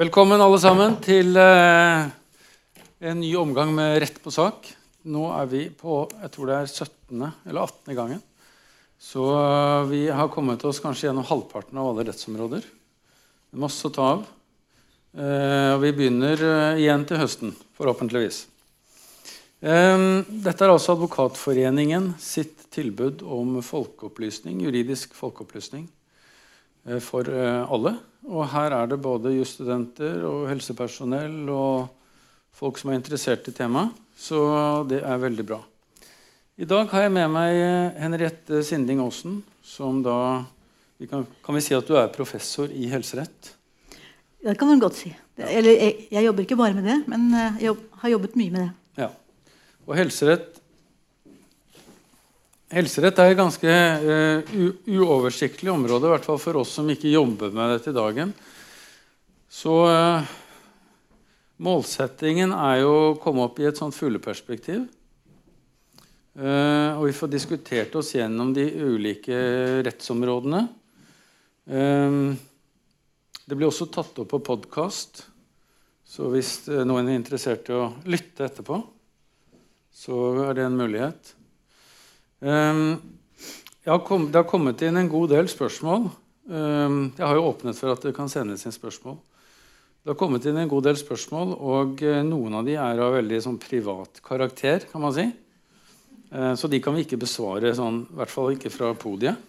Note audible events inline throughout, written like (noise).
Velkommen alle sammen til eh, en ny omgang med Rett på sak. Nå er vi på jeg tror det er 17. eller 18. gangen. Så eh, vi har kommet oss kanskje gjennom halvparten av alle rettsområder. Er masse å ta av. Eh, og vi begynner igjen til høsten, forhåpentligvis. Dette er altså Advokatforeningen sitt tilbud om folkeopplysning, juridisk folkeopplysning for alle. Og her er det både jusstudenter og helsepersonell og folk som er interessert i temaet. Så det er veldig bra. I dag har jeg med meg Henriette Sinding Aasen, som da vi kan, kan vi si at du er professor i helserett? Det kan man godt si. Eller, jeg, jeg jobber ikke bare med det, men eh, jeg jobb, har jobbet mye med det. Ja. Og helserett Helserett er et ganske uh, uoversiktlig område, i hvert fall for oss som ikke jobber med det til dagen. Så uh, målsettingen er jo å komme opp i et sånt fugleperspektiv. Uh, og vi får diskutert oss gjennom de ulike rettsområdene. det blir også tatt opp på podkast, så hvis noen er interessert i å lytte etterpå, så er det en mulighet. Har kom, det har kommet inn en god del spørsmål. Um, jeg har jo åpnet for at det kan sendes inn spørsmål. Det har kommet inn en god del spørsmål, og uh, noen av de er av veldig sånn, privat karakter. kan man si. Uh, så de kan vi ikke besvare, sånn, i hvert fall ikke fra podiet.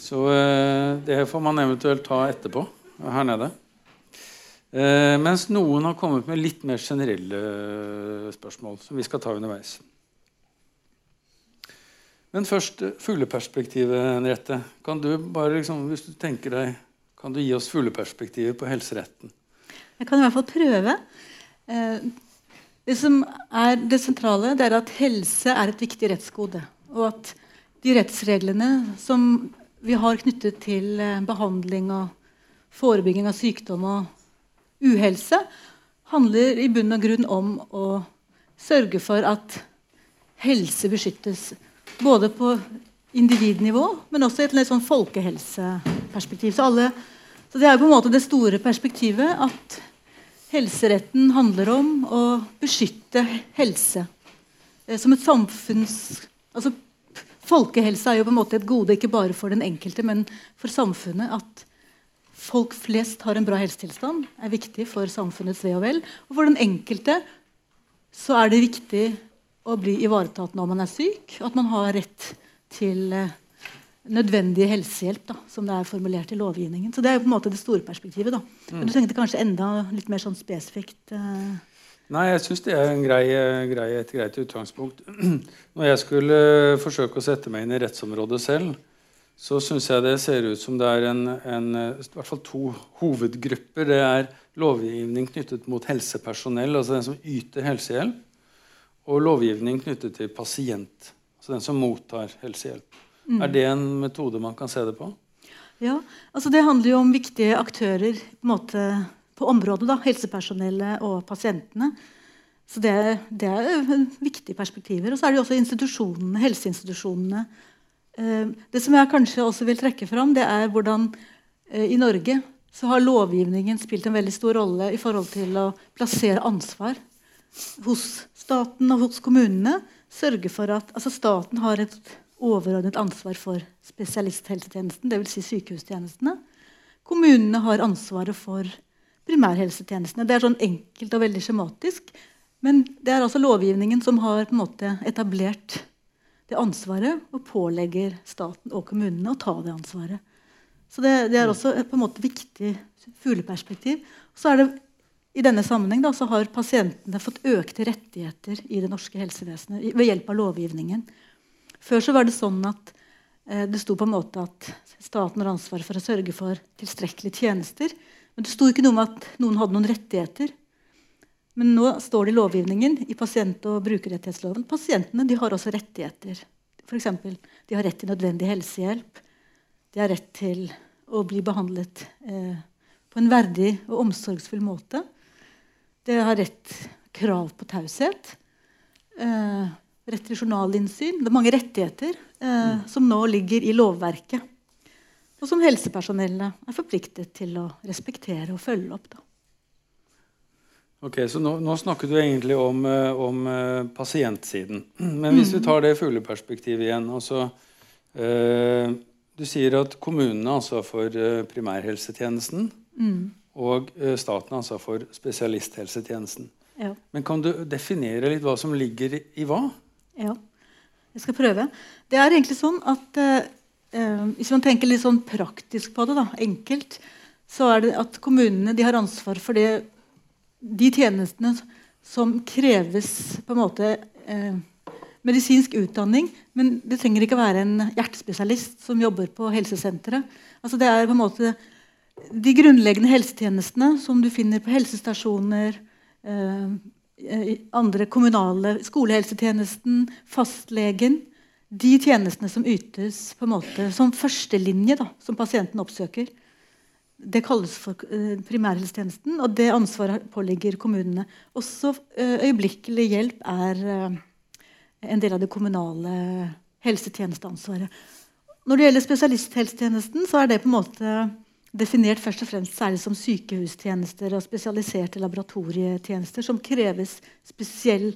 Så uh, det får man eventuelt ta etterpå her nede. mens noen har kommet med litt mer generelle spørsmål som vi skal ta underveis. Men først eh, fugleperspektivet, Henriette. Kan du bare liksom, hvis du tenker deg, kan du gi oss fugleperspektivet på helseretten? Jeg kan i hvert fall prøve. Eh, det som er det sentrale, det er at helse er et viktig rettsgode. Og at de rettsreglene som vi har knyttet til eh, behandling og forebygging av sykdom og uhelse, handler i bunn og grunn om å sørge for at helse beskyttes både på individnivå, men også i et litt sånn folkehelseperspektiv. Så, alle, så det er på en måte det store perspektivet at helseretten handler om å beskytte helse. Eh, som et samfunns... Altså, folkehelse er jo på en måte et gode ikke bare for den enkelte, men for samfunnet. At folk flest har en bra helsetilstand, er viktig for samfunnets ve og vel. Og for den enkelte så er det viktig å bli ivaretatt når man er syk, og at man har rett til eh, nødvendig helsehjelp, da, som det er formulert i lovgivningen. Så Det er jo på en måte det store perspektivet. da. Mm. Men du tenkte kanskje enda litt mer sånn spesifikt? Eh... Nei, jeg syns det er grei, grei, et greit utgangspunkt. (clears throat) Når jeg skulle forsøke å sette meg inn i rettsområdet selv, så syns jeg det ser ut som det er en, en, i hvert fall to hovedgrupper. Det er lovgivning knyttet mot helsepersonell, altså den som yter helsehjelp og lovgivning knyttet til pasient, altså den som mottar helsehjelp. Mm. Er det en metode man kan se det på? Ja, altså Det handler jo om viktige aktører på, måte, på området. da, Helsepersonellet og pasientene. Så det, det, er viktige perspektiver. Og så er det jo også institusjonene, helseinstitusjonene. Eh, det som jeg kanskje også vil trekke fram, det er hvordan eh, i Norge så har lovgivningen spilt en veldig stor rolle i forhold til å plassere ansvar hos staten og hos kommunene sørger for at altså Staten har et overordnet ansvar for spesialisthelsetjenesten, dvs. Si sykehustjenestene. Kommunene har ansvaret for primærhelsetjenestene. Det er sånn enkelt og veldig skjematisk. Men det er altså lovgivningen som har på en måte etablert det ansvaret og pålegger staten og kommunene å ta det ansvaret. Så det, det er også et på en måte viktig fugleperspektiv. Så er det i denne sammenheng da, har pasientene fått økte rettigheter i det norske helsevesenet ved hjelp av lovgivningen. Før var det sånn at eh, det sto på en måte at staten har ansvar for å sørge for tilstrekkelige tjenester. Men det sto ikke noe om at noen hadde noen rettigheter. Men nå står det i lovgivningen i pasient- og brukerrettighetsloven pasientene de har også rettigheter. Eksempel, de har rett til nødvendig helsehjelp. De har rett til å bli behandlet eh, på en verdig og omsorgsfull måte. Det har rett krav på taushet. Eh, rett til journalinnsyn. Det er mange rettigheter eh, mm. som nå ligger i lovverket. Og som helsepersonellet er forpliktet til å respektere og følge opp. Da. Ok, så Nå, nå snakker du egentlig om, eh, om eh, pasientsiden. (clears throat) Men hvis vi tar det fugleperspektivet igjen altså, eh, Du sier at kommunene har ansvar for primærhelsetjenesten. primærhelsetjenesten. Og eh, staten har ansvar for spesialisthelsetjenesten. Ja. Men kan du definere litt hva som ligger i, hva? Ja, jeg skal prøve. Det er egentlig sånn at eh, eh, Hvis man tenker litt sånn praktisk på det, da, enkelt, så er det at kommunene de har ansvar for det, de tjenestene som kreves på en måte eh, medisinsk utdanning. Men det trenger ikke være en hjertespesialist som jobber på helsesenteret. Altså det er på en måte de grunnleggende helsetjenestene som du finner på helsestasjoner, eh, eh, andre kommunale skolehelsetjenesten, fastlegen. De tjenestene som ytes på en måte som førstelinje, da, som pasienten oppsøker. Det kalles for eh, primærhelsetjenesten, og det ansvaret påligger kommunene. Også øyeblikkelig hjelp er en del av det kommunale helsetjenesteansvaret. Når det gjelder spesialisthelsetjenesten, så er det på en måte definert først og fremst særlig som sykehustjenester og spesialiserte laboratorietjenester som kreves spesiell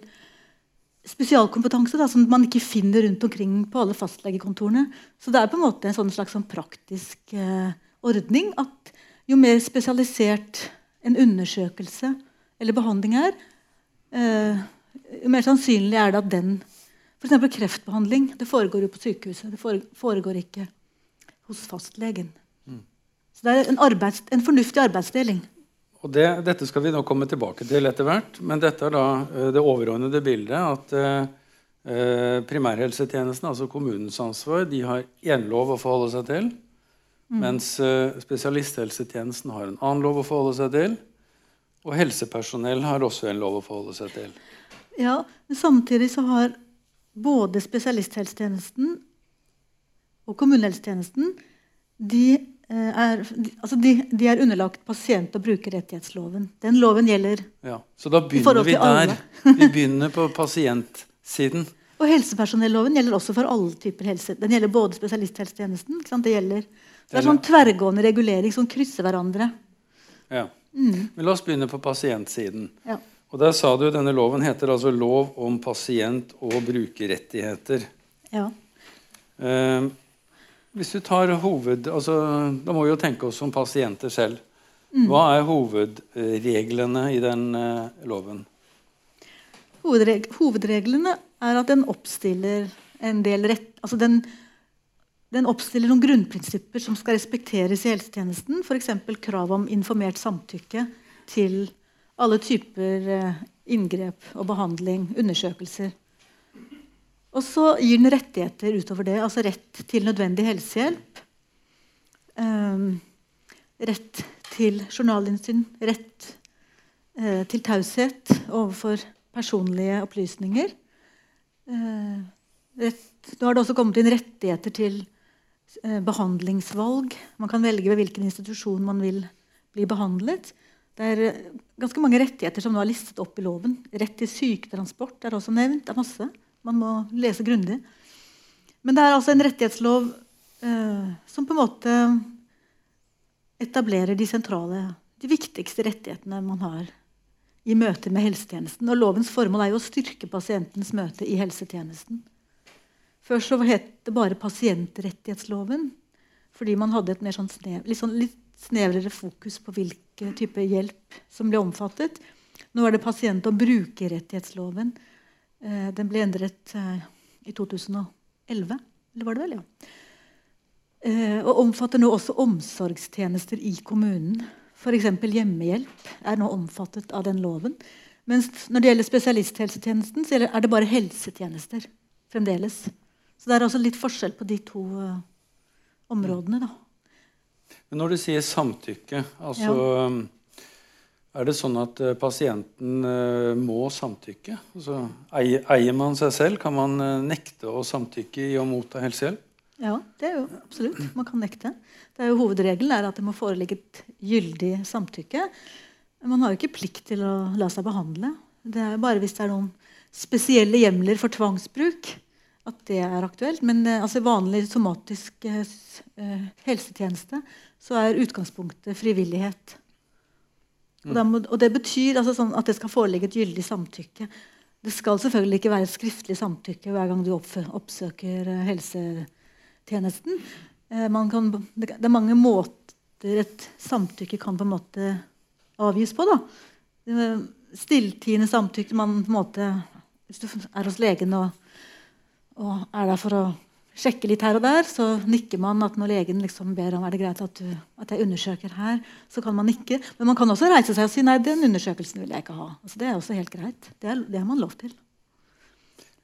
spesialkompetanse da, som man ikke finner rundt omkring på alle fastlegekontorene. Så det er på en måte en sånn slags sånn praktisk eh, ordning at jo mer spesialisert en undersøkelse eller behandling er, eh, jo mer sannsynlig er det at den F.eks. kreftbehandling det foregår jo på sykehuset. Det foregår ikke hos fastlegen. Så det er en, arbeids, en fornuftig arbeidsdeling. Og det, Dette skal vi nå komme tilbake til etter hvert. Men dette er da uh, det overordnede bildet. At eh, primærhelsetjenesten, altså kommunens ansvar, de har én lov å forholde seg til. Mm. Mens spesialisthelsetjenesten har en annen lov å forholde seg til. Og helsepersonell har også en lov å forholde seg til. Ja, men Samtidig så har både spesialisthelsetjenesten og kommunehelsetjenesten de er, altså de, de, er underlagt pasient- og brukerrettighetsloven. Den loven gjelder ja, Så da begynner vi der. vi begynner på pasientsiden. (laughs) Og helsepersonelloven gjelder også for alle typer helse. Den gjelder både spesialisthelsetjenesten Det, gjelder, det er sånn tverrgående regulering som krysser hverandre. Ja. Mm. Men la oss begynne på pasientsiden. Ja. Og der sa du Denne loven heter altså Lov om pasient- og brukerrettigheter. Ja. Uh, hvis du tar hoved... Altså, da må vi jo tenke oss som pasienter selv. Mm. Hva er hovedreglene i den uh, loven? Hovedreg hovedreglene er at den oppstiller en del rett... Altså den, den oppstiller noen grunnprinsipper som skal respekteres i helsetjenesten. F.eks. krav om informert samtykke til alle typer uh, inngrep og behandling, undersøkelser. Og så gir den rettigheter utover det. Altså rett til nødvendig helsehjelp. Um, rett til journalinnsyn. Rett uh, til taushet overfor personlige opplysninger. Uh, rett, nå har det også kommet inn rettigheter til uh, behandlingsvalg. Man kan velge ved hvilken institusjon man vil bli behandlet. Det er ganske mange rettigheter som nå er listet opp i loven. Rett til syketransport er også nevnt. Det er masse. Man må lese grundig. Men det er altså en rettighetslov eh, som på en måte etablerer de sentrale, de viktigste rettighetene man har i møte med helsetjenesten. Og lovens formål er jo å styrke pasientens møte i helsetjenesten. Før så het det bare pasientrettighetsloven, fordi man hadde et mer sånn snev, litt, sånn litt snevrere fokus på hvilken type hjelp som ble omfattet. Nå er det pasient- og brukerrettighetsloven den ble endret eh, i 2011. Eller var det vel, ja. Eh, og omfatter nå også omsorgstjenester i kommunen. F.eks. hjemmehjelp er nå omfattet av den loven. Mens når det gjelder spesialisthelsetjenesten, så er det bare helsetjenester fremdeles. Så det er altså litt forskjell på de to områdene. da. Men når du sier samtykke, altså ja. Er det sånn at uh, pasienten uh, må samtykke? Altså, eier, man seg selv? Kan man uh, nekte å samtykke i å motta helsehjelp? Ja, det er jo absolutt. Man kan nekte. Det er jo Hovedregelen er at det må foreligge et gyldig samtykke. Man har jo ikke plikt til å la seg behandle. Det er bare hvis det er noen spesielle hjemler for tvangsbruk at det er aktuelt. Men altså, vanlig somatisk helsetjeneste så er utgangspunktet frivillighet. Og, må, og det betyr altså sånn at det skal foreligge et gyldig samtykke. Det skal selvfølgelig ikke være et skriftlig samtykke hver gang du oppsøker uh, helsetjenesten. Uh, kan, det, er mange måter et samtykke kan på en måte avgis på. da. Stilltiende samtykke man på en måte, Hvis du er hos legen og, og er der for å sjekke litt her og der, så nikker man at når legen liksom ber om er det greit at, du, at jeg undersøker her, så kan man nikke. Men man kan også reise seg og si nei, den undersøkelsen vil jeg ikke ha. Altså, det er også helt greit. Det, er, det har man lov til.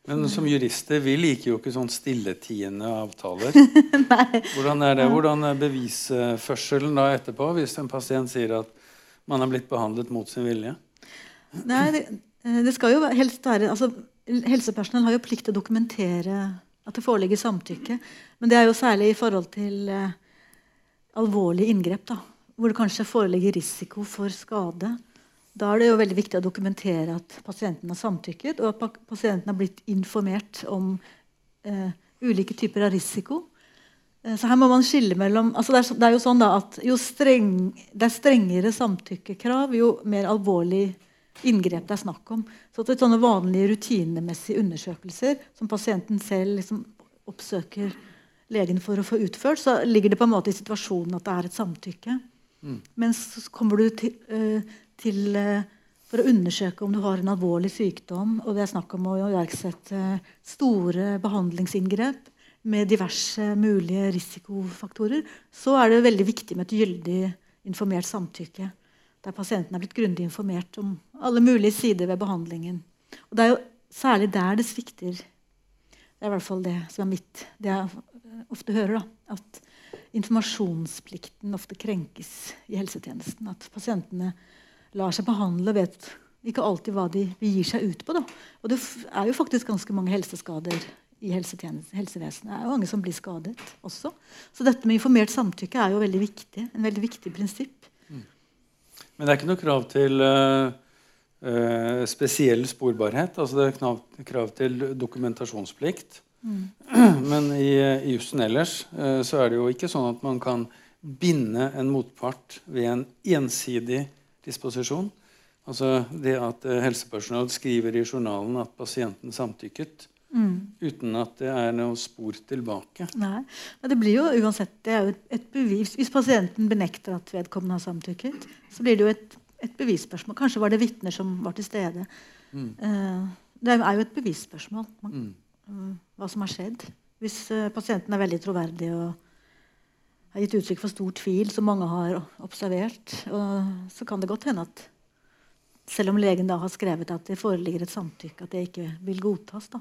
Men som jurister vi liker jo ikke sånn stilletiende avtaler. (laughs) Hvordan er det? Hvordan er bevisførselen da etterpå hvis en pasient sier at man har blitt behandlet mot sin vilje? Nei, det, det skal jo helst være altså, Helsepersonell har jo plikt til å dokumentere at det foreligger samtykke. Men det er jo særlig i forhold til eh, alvorlige inngrep, da, hvor det kanskje foreligger risiko for skade. Da er det jo veldig viktig å dokumentere at pasienten har samtykket, og at pasienten har blitt informert om eh, ulike typer av risiko. Eh, så her må man skille mellom altså det, er, det, er, jo sånn da at jo streng, det er strengere samtykkekrav, jo mer alvorlig inngrep det er snakk om. Så til sånne vanlige rutinemessige undersøkelser som pasienten selv liksom oppsøker legen for å få utført, så ligger det på en måte i situasjonen at det er et samtykke. Mm. Men så kommer du til, uh, til uh, for å undersøke om du har en alvorlig sykdom, og det er snakk om å iverksette store behandlingsinngrep med diverse mulige risikofaktorer, så er det veldig viktig med et gyldig informert samtykke der pasienten er blitt grundig informert om alle mulige sider ved behandlingen. Og Det er jo særlig der det svikter. Det er i hvert fall det som er mitt Det jeg ofte hører. da, At informasjonsplikten ofte krenkes i helsetjenesten. At pasientene lar seg behandle og vet ikke alltid hva de gir seg ut på. Da. Og det er jo faktisk ganske mange helseskader i helsevesenet. Det er jo mange som blir skadet også. Så dette med informert samtykke er jo veldig viktig, en veldig viktig prinsipp. Men det er ikke noe krav til uh, uh, spesiell sporbarhet. altså Det er krav, krav til dokumentasjonsplikt. Mm. (clears throat) Men i, i jussen ellers uh, så er det jo ikke sånn at man kan binde en motpart ved en ensidig disposisjon. Altså det at helsepersonell skriver i journalen at pasienten samtykket, Mm. Uten at det er noe spor tilbake. Nei, men det blir jo uansett det er jo et bevis. Hvis pasienten benekter at vedkommende har samtykket, så blir det jo et, et bevisspørsmål. Kanskje var det vitner som var til stede. Mm. Uh, det er jo et bevisspørsmål man, mm. uh, hva som har skjedd. Hvis uh, pasienten er veldig troverdig og har gitt uttrykk for stor tvil, som mange har observert, så kan det godt hende at selv om legen da har skrevet at det foreligger et samtykke, at det ikke vil godtas. da.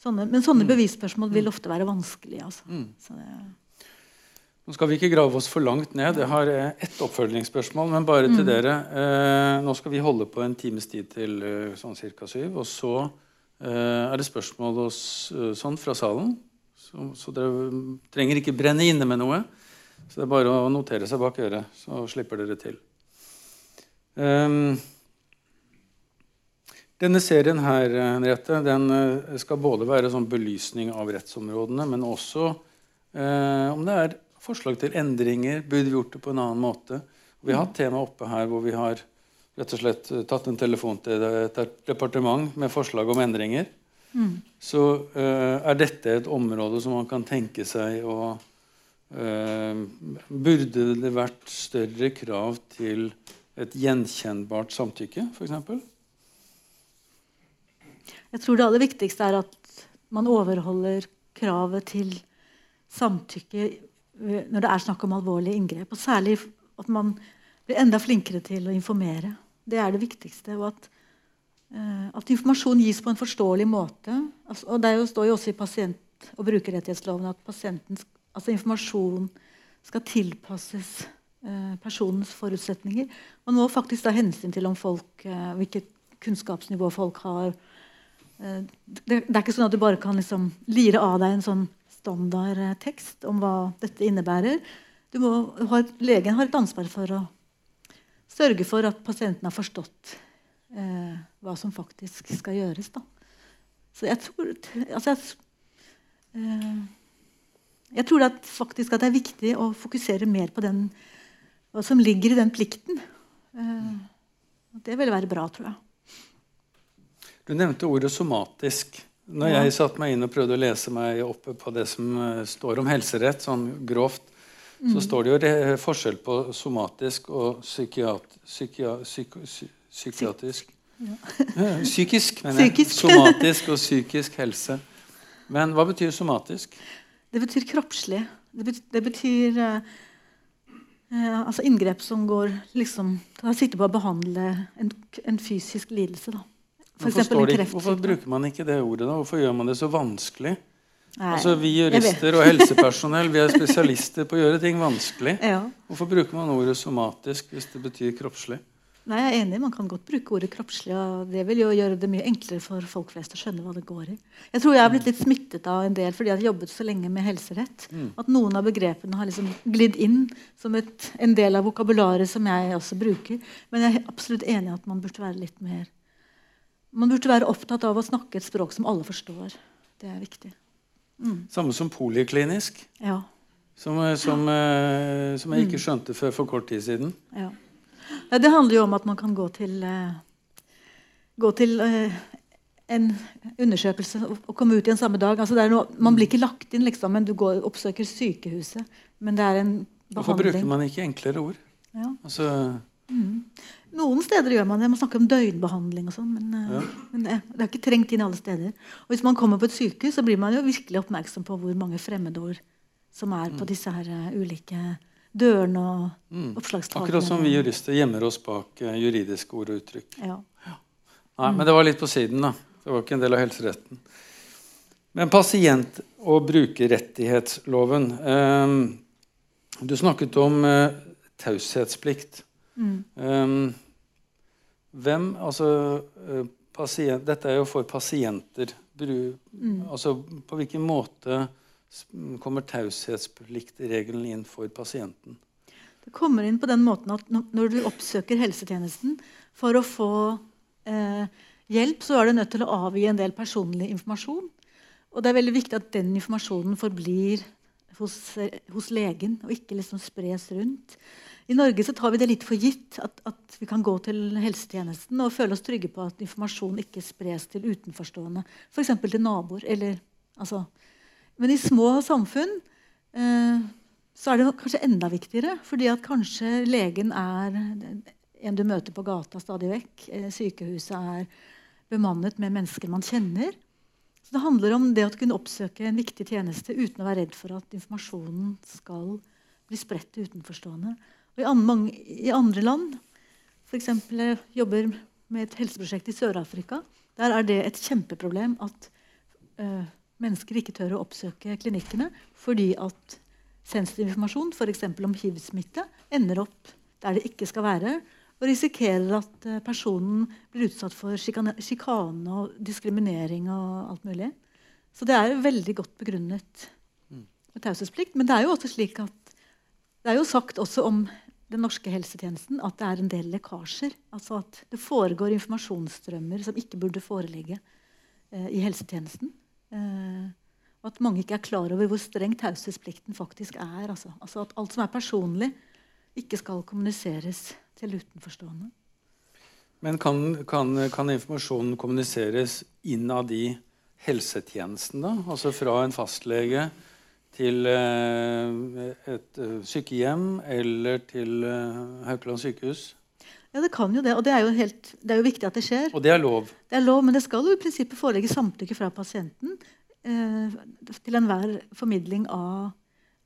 Sånne, men sånne mm. bevisspørsmål vil mm. ofte være vanskelige. Altså. Mm. Nå skal vi ikke grave oss for langt ned. Jeg har eh, ett oppfølgingsspørsmål, men bare til mm. dere. Eh, nå skal vi holde på en times tid til eh, sånn ca. syv. Og så eh, er det spørsmål hos, eh, sånn fra salen. Så, så, dere trenger ikke brenne inne med noe. Så det er bare å notere seg bak øret, så slipper dere til. Um, denne serien her, Henriette, den eh, skal både være sånn belysning av rettsområdene, men også eh, om det er forslag til endringer. Burde vi gjort det på en annen måte? Vi har hatt tema oppe her hvor vi har rett og slett eh, tatt en telefon til et departement med forslag om endringer. Mm. Så eh, er dette et område som man kan tenke seg å eh, Burde det vært større krav til et gjenkjennbart samtykke, f.eks.? Jeg tror det aller viktigste er at man overholder kravet til samtykke når det er snakk om alvorlige inngrep. Og særlig at man blir enda flinkere til å informere. Det er det viktigste. Og at, uh, at informasjon gis på en forståelig måte. Altså, og Det står jo også i pasient- og brukerrettighetsloven at altså informasjon skal tilpasses uh, personens forutsetninger. Man må faktisk ta hensyn til om folk, uh, hvilket kunnskapsnivå folk har Eh, det, det, er ikke sånn at du bare kan liksom lire av deg en sånn standardtekst om hva dette innebærer. Må, har, legen har et ansvar for å sørge for at pasienten har forstått eh, hva som faktisk skal gjøres. Da. Så jeg tror altså jeg, eh, jeg tror at faktisk at det er viktig å fokusere mer på den, hva som ligger i den plikten. Eh, det ville være bra, tror jeg. Du nevnte ordet somatisk. Når jeg satte meg inn og prøvde å lese meg opp på det som eh, står om helserett, sånn grovt, Mm. så står det jo forskjell på somatisk og psykiat psykia psyko psy psykiatrisk. ja. Psykisk, mener jeg. Psykisk. Somatisk og psykisk helse. Men hva betyr somatisk? Det betyr kroppslig. Det betyr, det betyr eh, eh, altså inngrep som går liksom tar sikte på å behandle en, en fysisk lidelse. Da. For det, ikke- hvorfor bruker man ikke det ordet? da? Hvorfor gjør man det så vanskelig? Nei, Altså, Vi jurister og helsepersonell vi er spesialister på å gjøre ting vanskelig. (laughs) Ja. Hvorfor bruker man ordet somatisk hvis det betyr kroppslig? Nei, jeg er enig. Man kan godt bruke ordet kroppslig. og Det vil jo gjøre det mye enklere for folk flest å skjønne hva det går i. Jeg tror jeg har blitt litt smittet av en del fordi jeg har jobbet så lenge med helserett. At noen av begrepene har liksom glidd inn som et, en del av vokabularet som jeg også bruker. Men jeg er absolutt enig i at man burde være litt mer Man burde være opptatt av å snakke et språk som alle forstår. Det er viktig. Samme som poliklinisk, Ja. som, som, ja. som jeg ikke skjønte før for kort tid siden. Ja. Det handler jo om at man kan gå til, eh, gå til eh, en undersøkelse og, komme ut igjen samme dag. Altså er noe, man blir ikke lagt inn, liksom, men du går oppsøker sykehuset. Men det er en behandling. Hvorfor bruker man ikke enklere ord? Ja. Altså, Noen steder gjør man det. Man snakker om døgnbehandling og sånn. Men, eh, Ja. men det, det er ikke trengt inn alle steder. Og hvis man kommer på et sykehus, så blir man jo virkelig oppmerksom på hvor mange fremmedord som er på disse her eh, ulike dørene og oppslagstakene. akkurat som vi jurister gjemmer oss bak eh, juridiske ord og uttrykk. Ja. Nei, Men det var litt på siden, da. Det var ikke en del av helseretten. Men pasient- og brukerrettighetsloven eh, Du snakket om eh, taushetsplikt. Eh, hvem Altså eh, pasient, Dette er jo for pasienter. Bru, Altså På hvilken måte kommer taushetspliktregelen inn for pasienten? Det kommer inn på den måten at når- når du oppsøker helsetjenesten for å få eh, hjelp, så er du nødt til å avgi en del personlig informasjon. Og det er veldig viktig at den informasjonen forblir hos, eh, hos legen og ikke liksom spres rundt. I Norge så tar vi det litt for gitt at, at vi kan gå til helsetjenesten og føle oss trygge på at informasjon ikke spres til utenforstående, f.eks. til naboer. Eller, altså. Men i små samfunn eh, så er det kanskje enda viktigere. fordi at kanskje legen er en du møter på gata stadig vekk. Eh, Sykehuset er bemannet med mennesker man kjenner. Så Det handler om det å kunne oppsøke en viktig tjeneste uten å være redd for at informasjonen skal bli spredt til utenforstående. Og i, an I andre land, f.eks. jeg jobber med et helseprosjekt i Sør-Afrika, der er det et kjempeproblem at uh, mennesker ikke tør å oppsøke klinikkene fordi at sensitiv informasjon, f.eks. om hiv-smitte, ender opp der det ikke skal være, og risikerer at eh, personen blir utsatt for sjikane sjikane og diskriminering og alt mulig. Så det er veldig godt begrunnet med taushetsplikt. Men det er jo også slik at det er jo sagt også om den norske helsetjenesten at det er en del lekkasjer. Altså at det foregår informasjonsstrømmer som ikke burde foreligge eh, i helsetjenesten. Eh, og at mange ikke er klar over hvor streng taushetsplikten faktisk er. Altså. altså at alt som er personlig, ikke skal kommuniseres til utenforstående. Men kan, kan, kan informasjonen kommuniseres innad i helsetjenesten, da? Altså fra en fastlege til eh, et eh, sykehjem eller til eh, Haukeland sykehus? Ja, det kan jo det. Og det er jo, helt, det er jo viktig at det skjer. Og det er lov. Det er lov, men det skal jo i prinsippet forelegge samtykke fra pasienten eh, til enhver formidling av,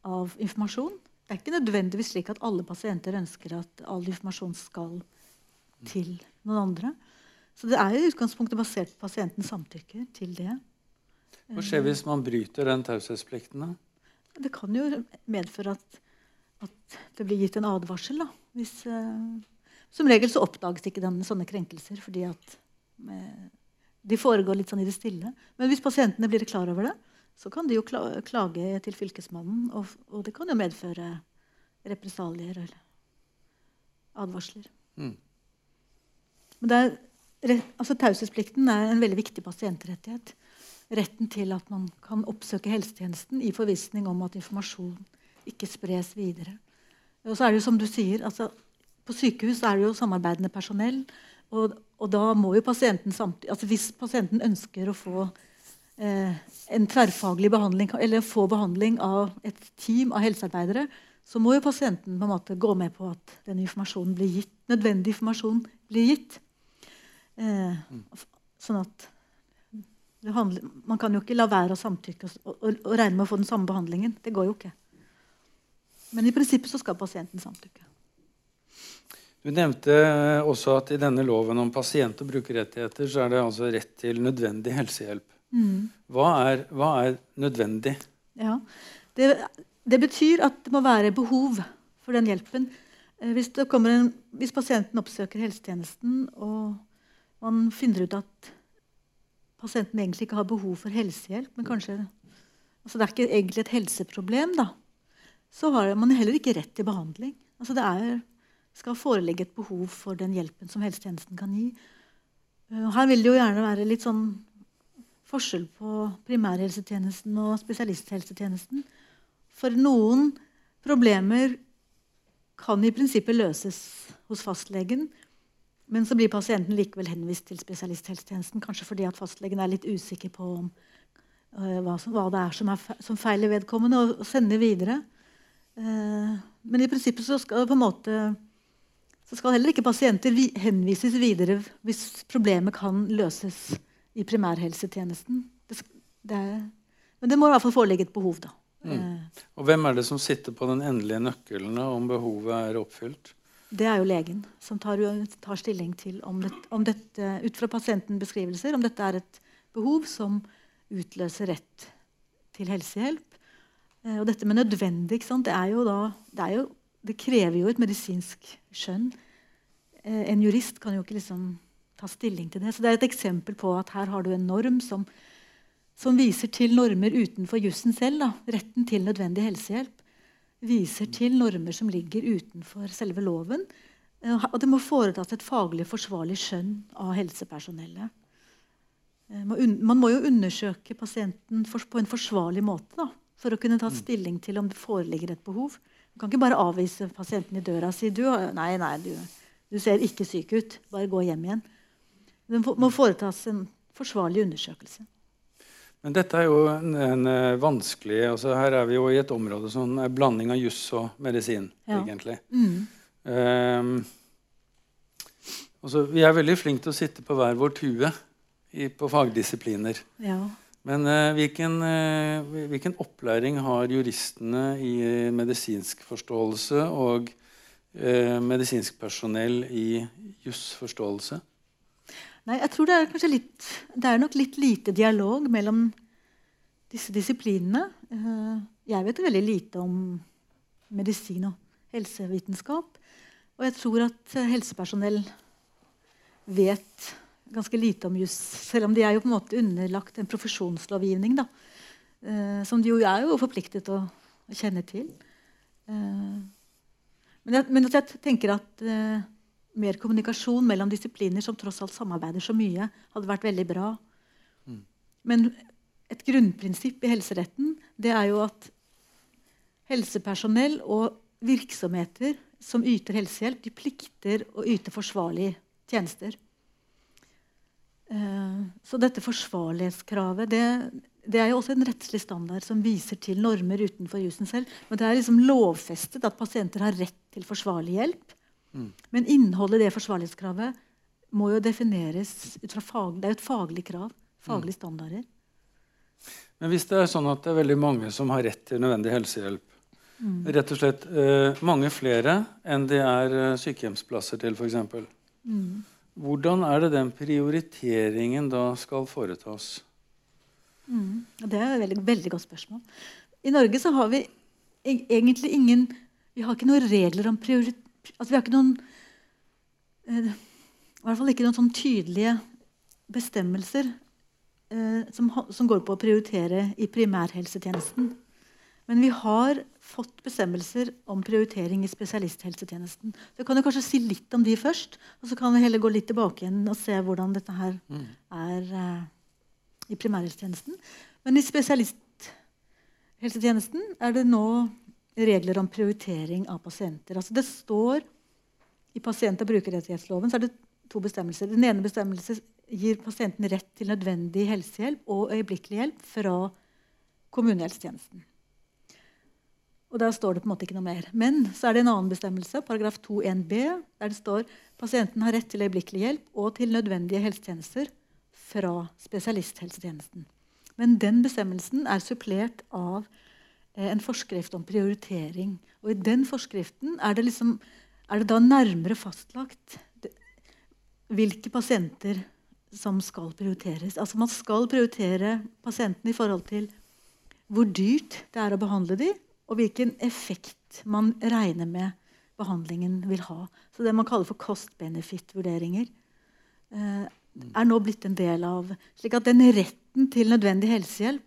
av informasjon. Det er ikke nødvendigvis slik at alle pasienter ønsker at all informasjon skal til noen andre. Så det er i utgangspunktet basert på pasientens samtykke til det. Hva skjer hvis man bryter den taushetsplikten? da? Det kan jo medføre at, at det blir gitt en advarsel. Da. Hvis, uh, som regel så oppdages ikke den, sånne krenkelser fordi at med, de foregår litt sånn i det stille. Men hvis pasientene blir klar over det, så kan de jo klage til Fylkesmannen. Og, og det kan jo medføre represalier eller advarsler. Mm. Men det er, altså, taushetsplikten er en veldig viktig pasientrettighet. Retten til at man kan oppsøke helsetjenesten i forvissning om at informasjon ikke spres videre. Og så er det jo som du sier, altså, På sykehus er det jo samarbeidende personell. Og, og da må jo pasienten samtidig altså Hvis pasienten ønsker å få eh, en tverrfaglig behandling, eller få behandling av et team av helsearbeidere, så må jo pasienten på en måte gå med på at den informasjonen blir gitt, nødvendig informasjon blir gitt. Eh, sånn at handler, Man kan jo ikke la være å samtykke og, og, og, regne med å få den samme behandlingen. Det går jo ikke. Men i prinsippet så skal pasienten samtykke. Du nevnte også at i denne loven om pasient- og brukerrettigheter så er det altså rett til nødvendig helsehjelp. Mm. Hva, er, hva, er, nødvendig? Ja, det, det, betyr at det må være behov for den hjelpen. Eh, hvis, en, hvis pasienten oppsøker helsetjenesten og man finner ut at pasienten egentlig ikke har behov for helsehjelp, men kanskje altså Det er ikke egentlig et helseproblem, da. Så har man heller ikke rett til behandling. Altså det er, skal foreligge et behov for den hjelpen som helsetjenesten kan gi. Uh, her vil det jo gjerne være litt sånn forskjell på primærhelsetjenesten og spesialisthelsetjenesten. For noen problemer kan i prinsippet løses hos fastlegen, men så blir pasienten likevel henvist til spesialisthelsetjenesten. Kanskje fordi at fastlegen er litt usikker på om, uh, hva, som, hva, det er som, er som feiler vedkommende, og, og sender videre. Uh, men i prinsippet så skal, måte, så skal heller ikke pasienter vi henvises videre hvis problemet kan løses i primærhelsetjenesten. Det, det er, men det må i hvert fall foreligge et behov. da. Mm. Uh, og Hvem er det som sitter på den endelige nøkkelen om behovet er oppfylt? Det er jo legen som tar, tar stilling til om, det, om dette, ut fra pasientens beskrivelser, om dette er et behov som utløser rett til helsehjelp. Eh, og dette med nødvendig det, da, det, jo, det, krever jo et medisinsk skjønn. Eh, en jurist kan jo ikke liksom ta stilling til det. Så det er et eksempel på at her har du en norm som, som viser til normer utenfor jussen selv. Da. Retten til nødvendig helsehjelp viser til normer som ligger utenfor selve loven. Eh, og det må foretas et faglig forsvarlig skjønn av helsepersonellet. Eh, man må jo undersøke pasienten på en forsvarlig måte da, for å kunne ta mm. stilling til om det foreligger et behov. Man kan ikke bare avvise pasienten i døra og si du, nei, nei, du, du ser ikke syk ut. Bare gå hjem igjen. Det må foretas en forsvarlig undersøkelse. Men dette er jo en, en eh, vanskelig altså Her er vi jo i et område som er blanding av juss og medisin. Ja. egentlig. Mm. Um, altså, vi er veldig flinke til å sitte på hver vår tue i, på fagdisipliner. Ja. Men uh, hvilken, uh, hvilken, opplæring har juristene i medisinsk forståelse og uh, medisinsk personell i jusforståelse? Nei, jeg tror det er kanskje litt Det er nok litt lite dialog mellom disse disiplinene. Eh, jeg vet veldig lite om medisin og helsevitenskap. Og jeg tror at helsepersonell vet ganske lite om juss. Selv om de er jo på en måte underlagt en profesjonslovgivning. Da, eh, som de jo er jo forpliktet å, å kjenne til. Eh, men, jeg, men jeg tenker at mer kommunikasjon mellom disipliner som tross alt samarbeider så mye, hadde vært veldig bra. Mm. Men et grunnprinsipp i helseretten det er jo at helsepersonell og virksomheter som yter helsehjelp, de plikter å yte forsvarlige tjenester. Uh, så dette forsvarlighetskravet det, det, er jo også en rettslig standard som viser til normer utenfor jusen selv. Men det er liksom lovfestet at pasienter har rett til forsvarlig hjelp. Mm. Men innholdet i det forsvarlighetskravet må jo defineres ut fra fag, Det er jo et faglig krav. Faglige mm. standarder. Men hvis det er sånn at det er veldig mange som har rett til nødvendig helsehjelp, mm. rett og slett eh, mange flere enn det er eh, sykehjemsplasser til, f.eks., mm. hvordan er det den prioriteringen da skal foretas? Mm. Det er et veldig, veldig godt spørsmål. I Norge så har vi egentlig ingen Vi har ikke noen regler om prioritering altså, Vi har ikke noen eh, I hvert fall ikke noen sånn tydelige bestemmelser eh, som, som, går på å prioritere i primærhelsetjenesten. Men vi har fått bestemmelser om prioritering i spesialisthelsetjenesten. Så kan du kanskje si litt om de først, og så kan vi heller gå litt tilbake igjen og se hvordan dette her mm. er eh, i primærhelsetjenesten. Men i spesialisthelsetjenesten er det nå regler om prioritering av pasienter. Altså det står I pasient- og brukerrettighetsloven er det to bestemmelser. Den ene bestemmelsen gir pasienten rett til nødvendig helsehjelp og øyeblikkelig hjelp fra kommunehelsetjenesten. Og Der står det på en måte ikke noe mer. Men så er det en annen bestemmelse, paragraf 2-1b, der det står pasienten har rett til øyeblikkelig hjelp og til nødvendige helsetjenester fra spesialisthelsetjenesten. Men den bestemmelsen er supplert av en forskrift om prioritering. Og I den forskriften er det, liksom, er det da nærmere fastlagt hvilke pasienter som skal prioriteres. Altså Man skal prioritere pasientene i forhold til hvor dyrt det er å behandle dem, og hvilken effekt man regner med behandlingen vil ha. Så det man kaller for cost-benefit-vurderinger, eh, er nå blitt en del av slik at den retten til nødvendig helsehjelp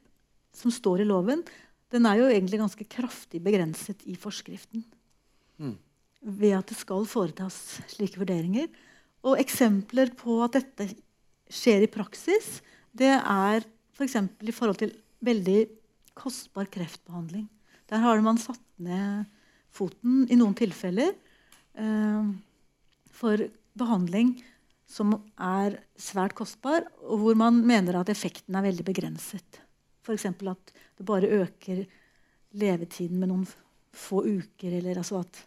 som står i loven, den er jo egentlig ganske kraftig begrenset i forskriften. Mm. Ved at det skal foretas slike vurderinger. Og eksempler på at dette skjer i praksis, det er f.eks. For i forhold til veldig kostbar kreftbehandling. Der har man satt ned foten i noen tilfeller eh, for behandling som er svært kostbar, og hvor man mener at effekten er veldig begrenset. F.eks. at det bare øker levetiden med noen få uker, eller, altså at,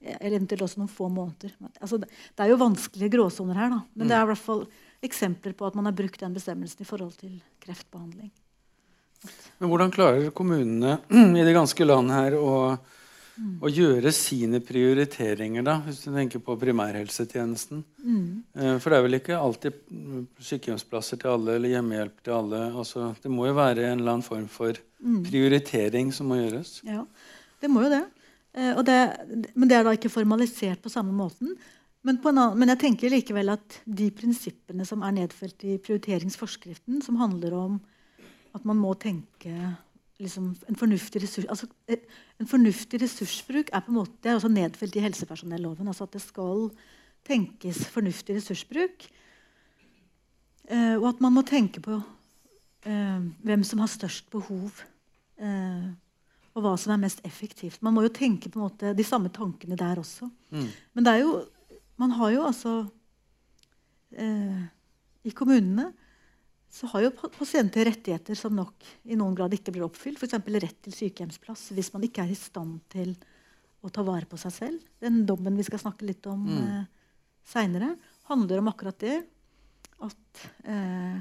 eller eventuelt også noen få måneder. Altså, det, er jo vanskelige gråsoner her, da, men mm. det er i hvert fall eksempler på at man har brukt den bestemmelsen i forhold til kreftbehandling. Men hvordan klarer kommunene (clears throat) i det ganske land her å, mm. å gjøre sine prioriteringer, da, hvis du tenker på primærhelsetjenesten? Mm. Eh, for det er vel ikke alltid sykehjemsplasser til alle eller hjemmehjelp til alle. Altså, det må jo være en eller annen form for mm. prioritering som må gjøres? Ja, det må jo det. Eh, det men det er da ikke formalisert på samme måten. Men, annen, men, jeg tenker likevel at de prinsippene som er nedfelt i prioriteringsforskriften, som handler om at man må tenke liksom, en, fornuftig ressurs, altså, eh, en fornuftig ressursbruk er på en måte, det er også nedfelt i helsepersonelloven. altså At det skal tenkes fornuftig ressursbruk. Eh, og at man må tenke på eh, hvem som har størst behov. Eh, og hva som er mest effektivt. Man må jo tenke på en måte de samme tankene der også. Mm. Men det er jo, man har jo altså eh, I kommunene så har jo pasienter rettigheter som nok i noen grad ikke blir oppfylt. F.eks. rett til sykehjemsplass hvis man ikke er i stand til å ta vare på seg selv. Den dommen vi skal snakke litt om mm. eh, seinere, handler om akkurat det. At eh,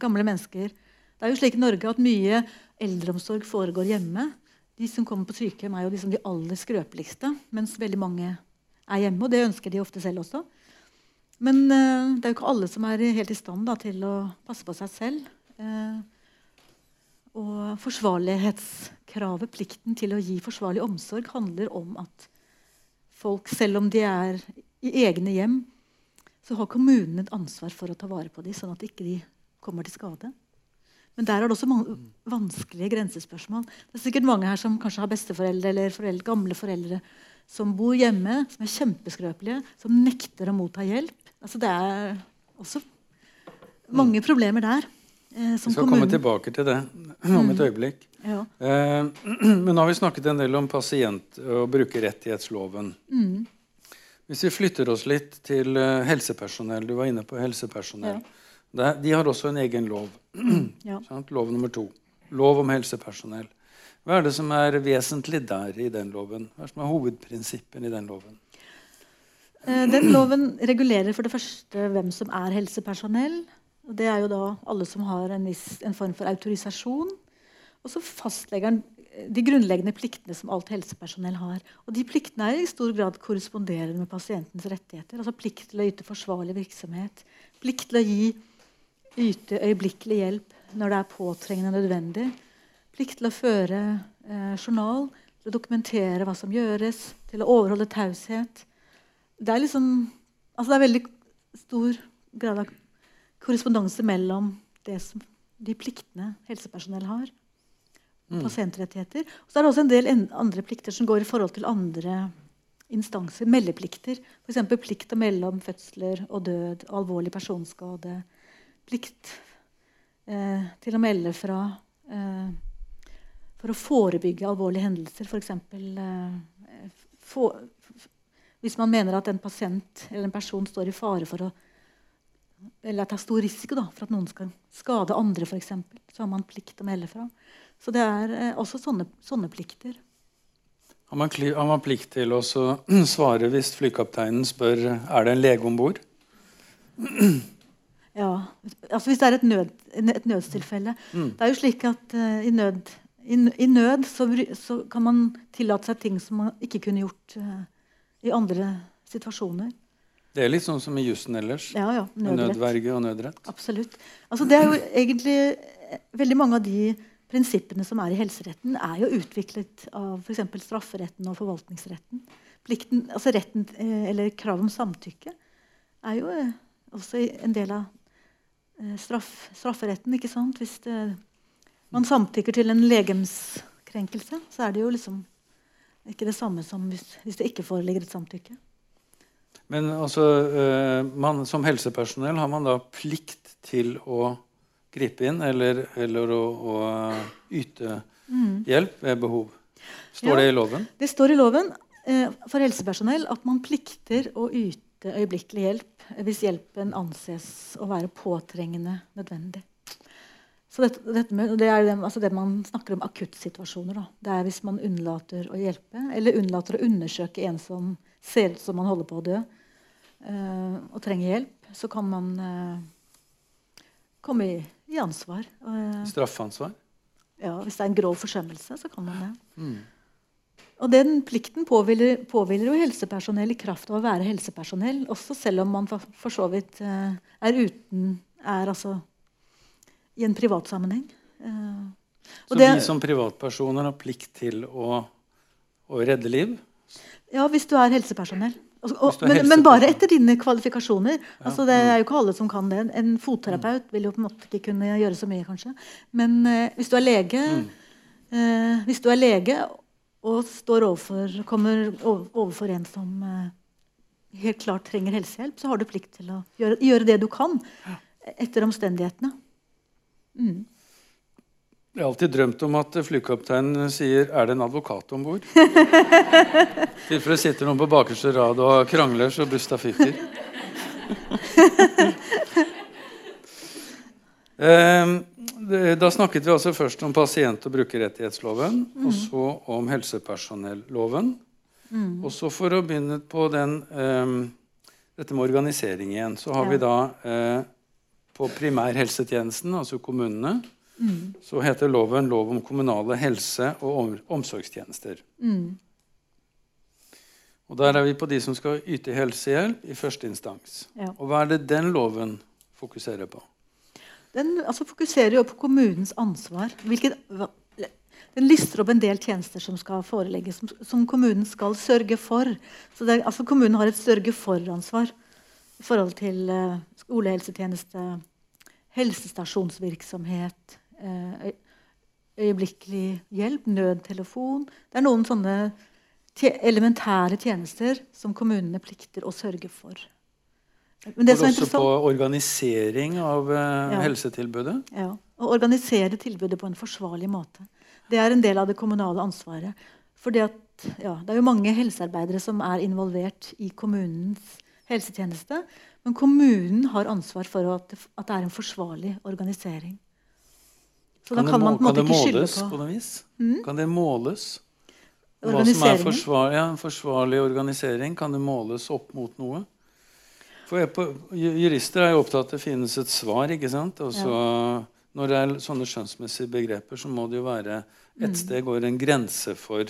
gamle mennesker Det er jo slik i Norge at mye eldreomsorg foregår hjemme. De som kommer på sykehjem, er jo liksom de aller skrøpeligste, mens veldig mange er hjemme. Og det ønsker de ofte selv også. Men uh, det er jo ikke alle som er helt i stand da, til å passe på seg selv. Uh, og forsvarlighetskravet, plikten til å gi forsvarlig omsorg, handler om at folk, selv om de er i egne hjem, så har kommunen et ansvar for å ta vare på dem, sånn at de ikke kommer til skade. Men der er det også mange vanskelige grensespørsmål. Det er sikkert mange her som kanskje har besteforeldre eller foreldre, gamle foreldre som bor hjemme, som er kjempeskrøpelige, som nekter å motta hjelp. Altså det er også mange mm. problemer der. Eh, Vi skal kommunen... komme tilbake til det om et mm. øyeblikk. Ja. Eh, (clears throat) men nå har vi snakket en del om pasient- og brukerrettighetsloven. Mm. Hvis vi flytter oss litt til uh, helsepersonell Du var inne på helsepersonell. Ja. Det, de har også en egen lov. (clears throat) ja. Lov nummer to. Lov om helsepersonell. Hva er det som er vesentlig der i den loven? Hva er som er hovedprinsippen i den loven? Eh, den loven regulerer for det første hvem som er helsepersonell. Det er jo da alle som har en, viss, en form for autorisasjon. Og så fastlegger den de grunnleggende pliktene som alt helsepersonell har. Og de pliktene er i stor grad korresponderende med pasientens rettigheter. Altså plikt til å yte forsvarlig virksomhet, plikt til å gi, yte øyeblikkelig hjelp når det er påtrengende nødvendig, plikt til å føre eh, journal, til å dokumentere hva som gjøres, til å overholde taushet, det er liksom altså det er veldig stor grad av korrespondanse mellom som, de pliktene helsepersonell har. Mm. Pasientrettigheter. Og så er det også en del andre plikter som går i forhold til andre instanser. Meldeplikter. F.eks. plikt til å melde om fødsler og død, alvorlig personskade. Plikt eh, til å melde fra eh, for å forebygge alvorlige hendelser. F.eks. Eh, for, hvis man mener at en pasient eller en person står i fare for å eller at det er stor risiko da, for at noen skal skade andre, f.eks., så har man plikt til å melde fra. Så det er eh, også sånne, sånne plikter. Har man, har man plikt til å (clears throat) svare hvis flykapteinen spør er det en lege om bord? Ja, altså Hvis det er et, nød, et nødstilfelle. Mm. Det er jo slik at uh, i nød, i, i nød så, så kan man tillate seg ting som man ikke kunne gjort eh, i andre situasjoner. Det er litt sånn som i jussen ellers. Ja, ja, nødrett. nødverge og nødrett. Absolutt. Altså, det er jo egentlig eh, Veldig mange av de prinsippene som er i helseretten, er jo utviklet av f.eks. strafferetten og forvaltningsretten. Plikten, altså retten, eh, eller Krav om samtykke er jo eh, også en del av straff, strafferetten. ikke sant? Hvis det, man samtykker til en legemskrenkelse, så er det jo liksom ikke det samme som hvis, hvis det ikke foreligger et samtykke. Men altså, eh, man, som helsepersonell har man da plikt til å gripe inn eller, eller å, å yte hjelp ved behov. Står Ja. det i loven? Det står i loven eh, for helsepersonell at man plikter å yte øyeblikkelig hjelp hvis hjelpen anses å være påtrengende nødvendig. Så dette, dette med, det er det, altså det man snakker om akuttsituasjoner. Da. Det er hvis man unnlater å hjelpe, eller unnlater å undersøke en som ser ut som man holder på å dø, uh, og trenger hjelp, så kan man uh, komme i, i ansvar. Uh, Straffansvar? ja, hvis det er en grov forsømmelse, så kan man det. Og den plikten påhviler, påhviler jo helsepersonell i kraft av å være helsepersonell, også selv om man for, for så vidt er uten Er altså i en privat sammenheng. Eh, og Så det- vi som privatpersoner har plikt til å, å redde liv? Ja, hvis du er helsepersonell. Og, og, er men, men bare etter dine kvalifikasjoner. Altså, det er jo ikke alle som kan det. En fotterapeut vil jo på en måte ikke kunne gjøre så mye, kanskje. Men eh, hvis du er lege eh, Hvis du er lege og står overfor, kommer overfor en som eh, helt klart trenger helsehjelp, så har du plikt til å gjøre, gjøre det du kan etter omstendighetene. Mm. Jeg har alltid drømt om at flykapteinen sier 'er det en advokat om bord'? (laughs) I tilfelle sitter noen på bakerste rad og krangler så busta fyker. (laughs) Eh, Da snakket vi altså først om pasient- og brukerrettighetsloven, og så om helsepersonelloven. Og så for å begynne på den, um, dette med organisering igjen, så har Ja. vi da eh, på primærhelsetjenesten, altså kommunene, så heter loven lov om kommunale helse- og omsorgstjenester. Mm. Og Der er vi på de som skal yte helsehjelp i første instans. Ja. Og Hva er det den loven fokuserer på? Den altså, fokuserer jo på kommunens ansvar. Hvilket, den lister opp en del tjenester som skal forelegges, som, som kommunen skal sørge for. Så er- altså, kommunen har et sørge for-ansvar i forhold til eh, skolehelsetjeneste, helsestasjonsvirksomhet, eh, øyeblikkelig hjelp, nødtelefon. Det er noen sånne elementære tjenester som kommunene plikter å sørge for. Men det Og også på organisering av eh, Ja. helsetilbudet. ja, Å organisere tilbudet på en forsvarlig måte. Det er en del av det kommunale ansvaret. Fordi at, ja, det er jo mange helsearbeidere som er involvert i kommunens helsetjeneste. Men kommunen har ansvar for at det, at det er en forsvarlig organisering. Så da det kan man på en måte det ikke skylde måles på Mm. på noe vis? Kan det måles? Hva som er organiseringen. forsvar, ja, en forsvarlig organisering, kan det måles opp mot noe? For jeg på, Jurister er jo opptatt av at det finnes et svar. ikke sant? Også, ja. Når det er sånne skjønnsmessige begreper, så må det jo være Mm. et sted går en grense for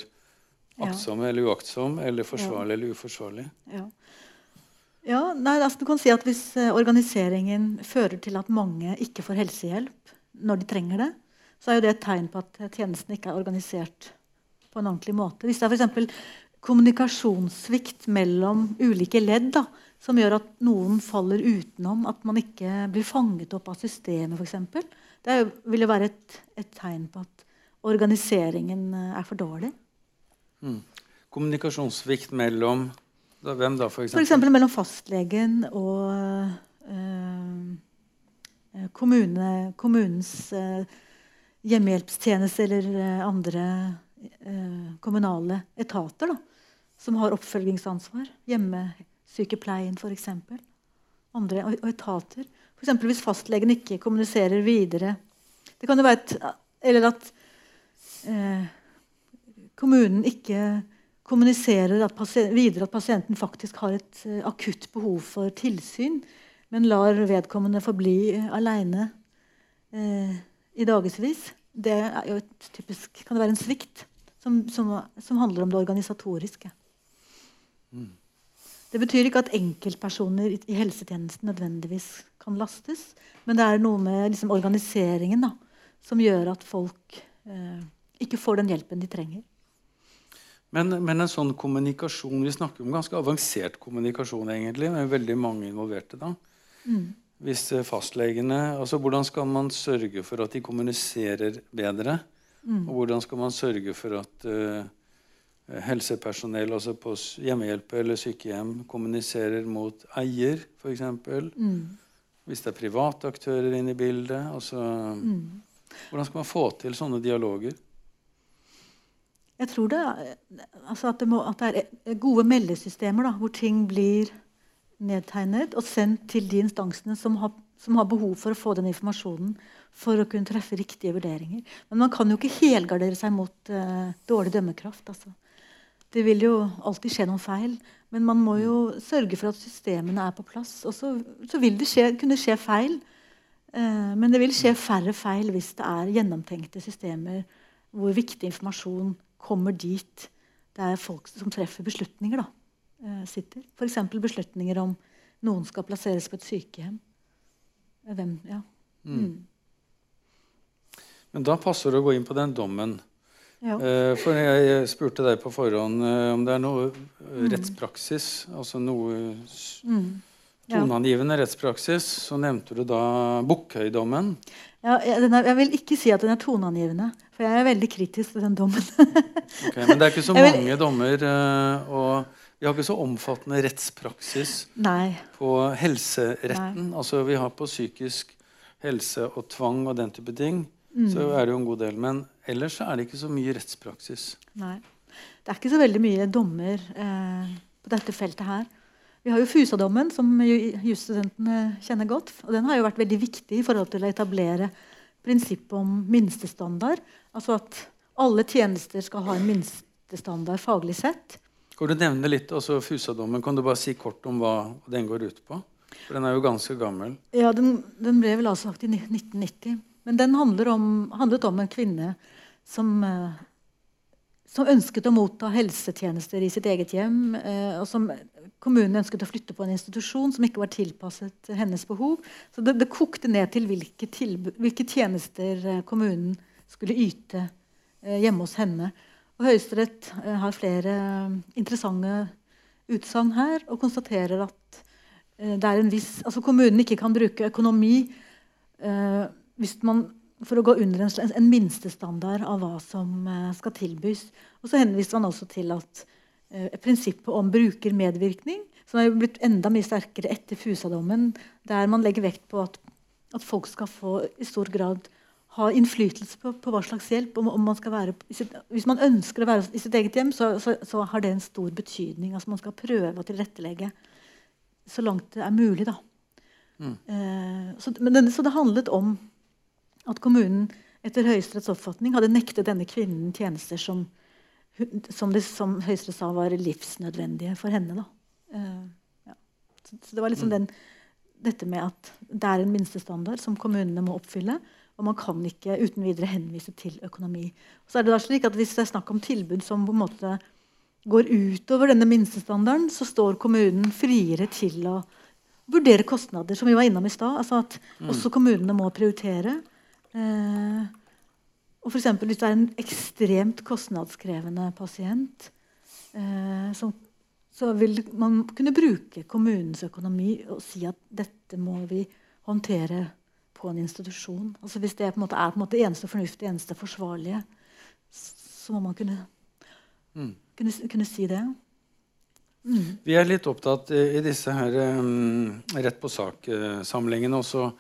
aktsom eller uaktsom, eller forsvarlig eller uforsvarlig. Ja. Ja, nei, altså du kan si at Hvis eh, organiseringen fører til at mange ikke får helsehjelp når de trenger det, så er jo det et tegn på at eh, tjenesten ikke er organisert på en ordentlig måte. Hvis det er f.eks. kommunikasjonssvikt mellom ulike ledd da, som gjør at noen faller utenom, at man ikke blir fanget opp av systemet f.eks., det vil jo være et, et tegn på at organiseringen eh, er for dårlig. Kommunikasjonssvikt mellom da, Hvem da, for eksempel? mellom fastlegen og eh, kommune, kommunens øh, hjemmehjelpstjeneste eller andre øh, kommunale etater da, som har oppfølgingsansvar. Hjemmesykepleien, f.eks. andre og etater. F.eks. hvis fastlegen ikke kommuniserer videre. Det kan jo være et, Eller at kommunen ikke kommuniserer at videre at pasienten faktisk har et uh, akutt behov for tilsyn, men lar vedkommende forbli uh, aleine eh, i dagevis. Det er jo et typisk, kan det være en svikt som, som, som handler om det organisatoriske. Mm. Det betyr ikke at enkeltpersoner i helsetjenesten nødvendigvis kan lastes, men det er noe med liksom, organiseringen da, som gjør at folk eh, ikke får den hjelpen de trenger. Men, men, en sånn kommunikasjon Vi snakker om ganske avansert kommunikasjon, egentlig, med veldig mange involverte. da. Mm. Hvis eh, fastlegene, altså Hvordan skal man sørge for at de kommuniserer bedre? Mm. Og hvordan skal man sørge for at uh, helsepersonell altså på hjemmehjelp eller sykehjem kommuniserer mot eier, f.eks.? Mm. Hvis det er private aktører inne i bildet. altså... Mm. Hvordan skal man få til sånne dialoger? Jeg tror det, altså at, det må, at, det er gode meldesystemer da, hvor ting blir nedtegnet og sendt til de instansene som har, som har, behov for å få den informasjonen for å kunne treffe riktige vurderinger. Men man kan jo ikke helgardere seg mot uh, dårlig dømmekraft. Altså. Det vil jo alltid skje noen feil. Men man må jo sørge for at systemene er på plass. Og så, vil det skje, kunne skje feil. Uh, men det vil skje færre feil hvis det er gjennomtenkte systemer hvor viktig informasjon kommer dit det er folk som treffer beslutninger, da, eh, sitter. F.eks. beslutninger om noen skal plasseres på et sykehjem. Eh, hvem, ja. Mm. Mm. Men da passer det å gå inn på den dommen. Ja. Eh, for jeg spurte deg på forhånd om det er noe mm. rettspraksis, altså noe mm. Toneangivende rettspraksis. Så nevnte du da Bukkhøy-dommen. Ja, jeg, jeg, vil ikke si at den er toneangivende. For jeg er veldig kritisk til den dommen. (laughs) okay, men det er ikke så mange vil... dommer, eh, og vi har ikke så omfattende rettspraksis Nei. på helseretten. Nei. Altså Vi har på psykisk helse og tvang og den type ting. Mm. Så er det jo en god del. Men ellers er det ikke så mye rettspraksis. Nei. Det er ikke så veldig mye dommer eh, på dette feltet her. Vi har jo Fusa-dommen, som jusstudentene kjenner godt. og Den har jo vært veldig viktig i forhold til å etablere prinsippet om minstestandard. Altså at alle tjenester skal ha en minstestandard faglig sett. Kan du nevne litt også Fusa-dommen? Kan du bare si kort om hva den går ut på? For Den er jo ganske gammel. Ja, Den, den ble vel avsagt i 1990. Men den om, handlet om en kvinne som, eh, som, ønsket å motta helsetjenester i sitt eget hjem. Eh, og som kommunen ønsket å flytte på en institusjon som ikke var tilpasset hennes behov. Så det, det kokte ned til hvilke, hvilke tjenester eh, kommunen skulle yte eh, hjemme hos henne. Og Høyesterett har flere interessante utsagn her og konstaterer at det er en viss, altså kommunen ikke kan bruke økonomi hvis man, for å gå under en, en minstestandard av hva som eh, skal tilbys. Og så henviste man også til at eh, prinsippet om brukermedvirkning, som er blitt enda mye sterkere etter Fusa-dommen, der man legger vekt på at, at folk skal få i stor grad ha innflytelse på, på, hva slags hjelp. Om, om man sitt, hvis man ønsker å være i sitt eget hjem, så, så, så, har det en stor betydning. Altså Man skal prøve å tilrettelegge så langt det er mulig. da. Mm. Eh, så, men, så, det handlet om at kommunen etter Høyesteretts oppfatning hadde nektet denne kvinnen tjenester som, som, det, som Høyesterett sa var livsnødvendige for henne. Eh, ja. så, så, det var liksom mm. den, dette med at det er en minstestandard som kommunene må oppfylle. Og man kan ikke uten videre henvise til økonomi. Så er det da slik at Hvis det er snakk om tilbud som på en måte går utover denne minstestandarden, så står kommunen friere til å vurdere kostnader, som vi var innom i stad. Altså at mm. også kommunene må prioritere. Eh, og for eksempel, Hvis det er en ekstremt kostnadskrevende pasient, eh, som, så vil man kunne bruke kommunens økonomi og si at dette må vi håndtere på en institusjon. Altså Hvis det på måte er på måte eneste fornuftige, eneste forsvarlige, så må man kunne, mm. kunne, kunne si det. Mm. Vi er litt opptatt i disse her um, rett på sak-samlingene også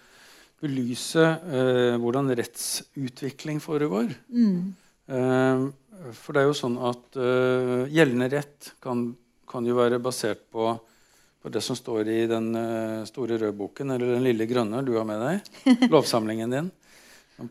belyse uh, hvordan rettsutvikling foregår. Mm. Uh, for det er jo sånn at uh, gjeldende rett kan, kan, jo være basert på på det som står i den uh, store røde boken, eller den lille grønne du har med deg. (laughs) Lovsamlingen din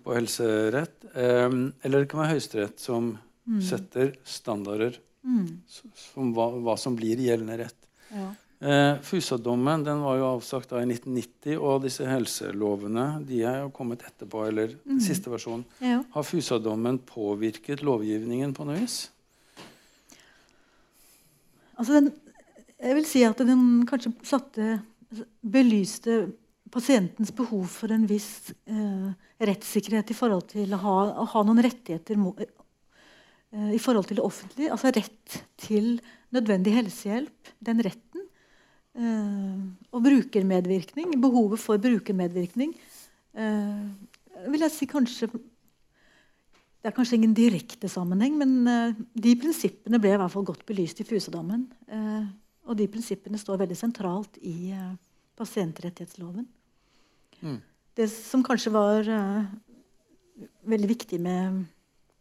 på helserett. Um, eller det kan være Høyesterett som mm. setter standarder mm. som hva, hva, som blir gjeldende rett. Ja. Uh, Fusa-dommen den var jo avsagt da i 1990, og disse helselovene de er jo kommet etterpå. eller mm. siste versjon. Ja. Har Fusa-dommen påvirket lovgivningen på noe vis? Altså den, jeg vil si at den kanskje satte Belyste pasientens behov for en viss eh, rettssikkerhet i forhold til å ha, å ha noen rettigheter eh, i forhold til det offentlige. Altså rett til nødvendig helsehjelp. Den retten. Eh, og brukermedvirkning. Behovet for brukermedvirkning. Eh, vil jeg si kanskje det er kanskje ingen direkte sammenheng, men uh, de prinsippene ble i hvert fall godt belyst i Fusadammen. Uh, og de prinsippene står veldig sentralt i pasientrettighetsloven. Mm. Det som kanskje var veldig viktig med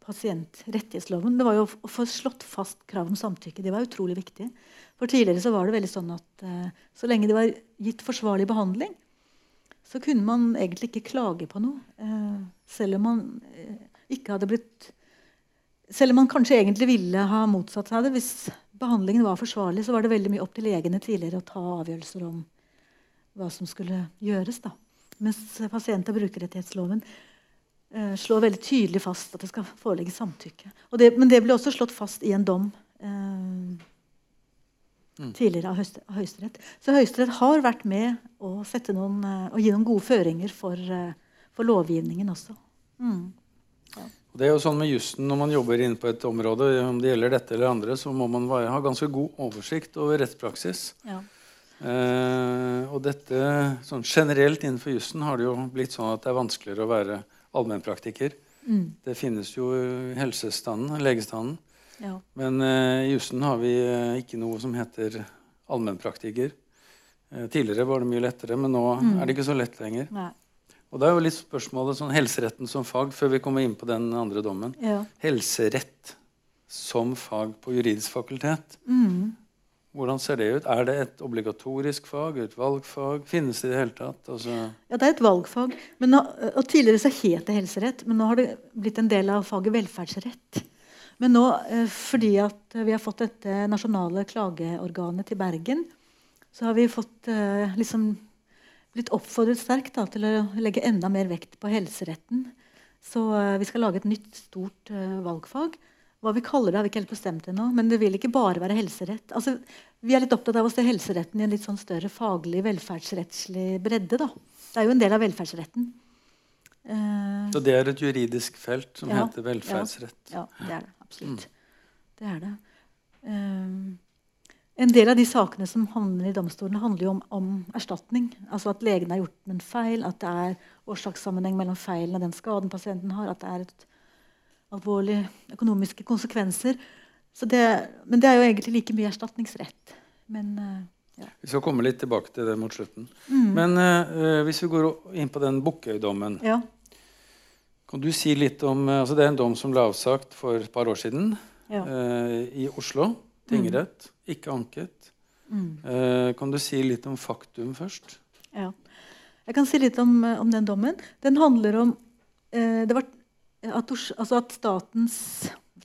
pasientrettighetsloven, det var jo å få slått fast krav om samtykke. Det var utrolig viktig. For tidligere så var det veldig sånn at så lenge det var gitt forsvarlig behandling, så kunne man egentlig ikke klage på noe. selv om man ikke hadde blitt Selv om man kanskje egentlig ville ha motsatt seg det, hvis behandlingen var forsvarlig, så var det veldig mye opp til legene tidligere å ta avgjørelser om hva som skulle gjøres. da. Mens pasient- og brukerrettighetsloven eh, slår veldig tydelig fast at det skal foreligge samtykke. Det, men det ble også slått fast i en dom eh. Tidligere av, Høyesterett. Så Høyesterett har vært med å, noen, eh, å gi noen gode føringer for, eh, for lovgivningen også. Mm. Det er jo sånn med jussen Når man jobber inne på et område, om det gjelder dette eller andre, så må man ha ganske god oversikt over rettspraksis. Ja. Eh, og dette, sånn Generelt innenfor jussen har det jo blitt sånn at det er vanskeligere å være allmennpraktiker. Mm. Det finnes jo helsestanden, legestanden. Ja. Men uh, i jussen har vi uh, ikke noe som heter allmennpraktiker. Uh, tidligere var det mye lettere, men nå mm. er det ikke så lett lenger. Nei. Og da er jo litt spørsmålet sånn helseretten som fag, før vi kommer inn på den andre dommen. Ja. Helserett som fag på juridisk fakultet. Mm. Hvordan ser det ut? Er det et obligatorisk fag? Et valgfag? Finnes det i det hele tatt? Altså ja, det er et valgfag. Nå, og Tidligere så het det helserett, men nå har det blitt en del av faget velferdsrett. Men nå, eh, fordi at vi har fått dette nasjonale klageorganet til Bergen, så har vi fått eh, liksom blitt oppfordret sterkt da, til å legge enda mer vekt på helseretten. Så uh, vi skal lage et nytt, stort valgfag. Hva vi kaller det, har vi ikke helt bestemt ennå. Men det vil ikke bare være helserett. Altså, vi er litt opptatt av å se helseretten i en litt sånn større faglig, velferdsrettslig bredde. Da. Det er jo en del av velferdsretten. Så det er et juridisk felt som ja, heter velferdsrett? Ja, ja, det er det. Absolutt. Mm. Det er det. Um, en del av de sakene som handler i domstolene, handler jo om, om, erstatning. Altså at legen har gjort en feil, at det er årsakssammenheng mellom feilen og den skaden pasienten har. At det er et alvorlige økonomiske konsekvenser. Det, men det er jo egentlig like mye erstatningsrett. Men, uh, ja. Vi skal komme litt tilbake til det mot slutten. Mm. Men uh, hvis vi går inn på den Bukkøy-dommen ja. Kan du si litt om uh, altså Det er en dom som ble avsagt for et par år siden ja. i Oslo tingrett. Mm ikke anket. Mm. Eh, kan du si litt om faktum først? Ja. Jeg kan si litt om, eh, om den dommen. Den handler om eh, det var, at, altså at statens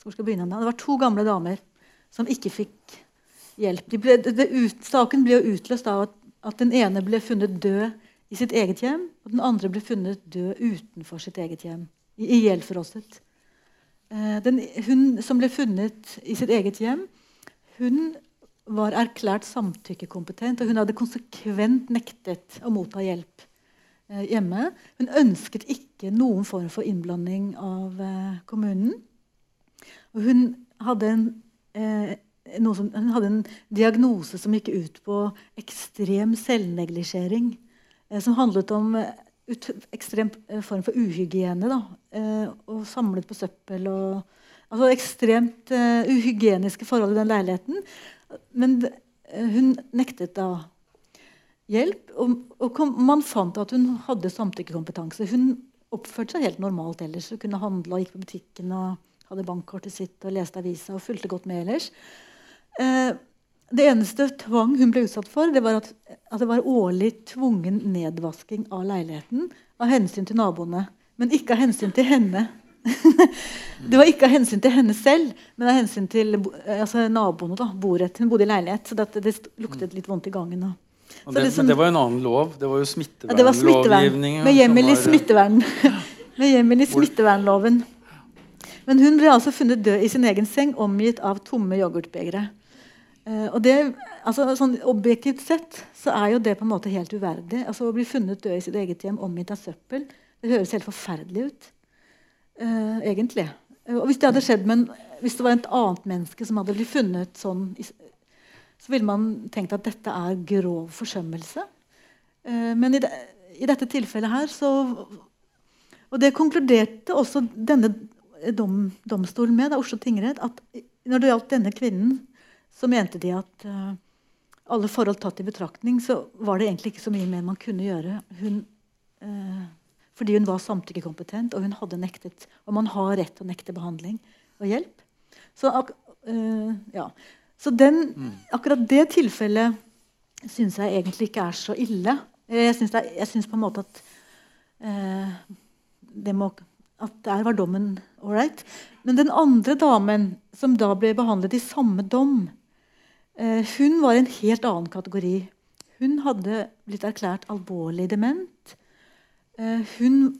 hvor skal begynne Det var to gamle damer som ikke fikk hjelp. De ble, det, ut, saken ble jo utløst av at, at, den ene ble funnet død i sitt eget hjem, og den andre ble funnet død utenfor sitt eget hjem. Ihjelfrosset. Eh, hun som ble funnet i sitt eget hjem, hun var erklært samtykkekompetent, og hun hadde konsekvent nektet å motta hjelp eh, hjemme. Hun ønsket ikke noen form for innblanding av eh, kommunen. Og hun hadde en, eh, som, hun hadde en diagnose som gikk ut på ekstrem selvneglisjering. Som handlet om ut, ekstrem eh, form for uhygiene. Da, og samlet på søppel. og altså Ekstremt uhygieniske forhold i den leiligheten. Men eh, hun nektet da hjelp. Og, og kom, man fant at hun hadde samtykkekompetanse. Hun oppførte seg helt normalt ellers. Hun kunne handle og gikk på butikken og hadde bankkortet sitt og leste avisa og fulgte godt med ellers. Eh, det eneste tvang hun ble utsatt for, det var at, at, det var årlig tvungen nedvasking av leiligheten av hensyn til naboene. Men ikke av hensyn til henne. (laughs) det var ikke av hensyn til henne selv, men av hensyn til altså, naboene. da, borett. Hun bodde i leilighet, så det, det luktet litt vondt i gangen. Da. Det, det, men det var jo en annen lov? Det var jo smittevernlovgivningen? Ja, med hjemmel i smittevern. (laughs) med hjemmel i smittevernloven. Men hun ble altså funnet død i sin egen seng, omgitt av tomme yoghurtbegre. Uh, og det, altså, sånn Objektivt sett så er jo det på en måte helt uverdig. Altså Å bli funnet død i sitt eget hjem omgitt av søppel det høres helt forferdelig ut. Uh, egentlig. Uh, og hvis det hadde skjedd men hvis det var et annet menneske som hadde blitt funnet sånn, så ville man tenkt at dette er grov forsømmelse. men i, de, i, dette tilfellet her så Og det konkluderte også denne dom, domstolen med, da, Oslo tingrett, at når det gjaldt denne kvinnen, så mente de at uh, alle forhold tatt i betraktning, så var det egentlig ikke så mye mer man kunne gjøre. Hun, uh, fordi hun var samtykkekompetent, og hun hadde nektet. Og man har rett til å nekte behandling og hjelp. Så, uh, ja. så den, mm. akkurat det tilfellet syns jeg egentlig ikke er så ille. Jeg syns på en måte at det må at der var dommen ålreit. Men den andre damen, som da ble behandlet i samme dom, hun var en helt annen kategori. Hun hadde blitt erklært alvorlig dement. Eh, hun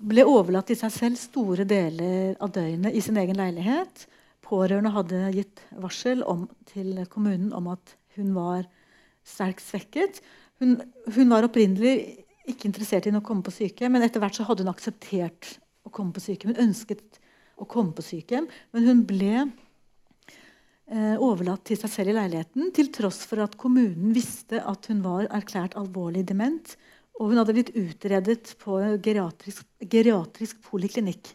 ble overlatt til seg selv store deler av døgnet i sin egen leilighet. Pårørende hadde gitt varsel om, til kommunen om at hun var sterkt svekket. Hun, hun var opprinnelig ikke interessert i å komme på sykehjem, men etter hvert så hadde hun akseptert å komme på sykehjem. Hun ønsket å komme på sykehjem, men hun ble eh, overlatt til seg selv i leiligheten, til tross for at kommunen visste at hun var erklært alvorlig dement. Og hun hadde blitt utredet på geriatrisk, geriatrisk poliklinikk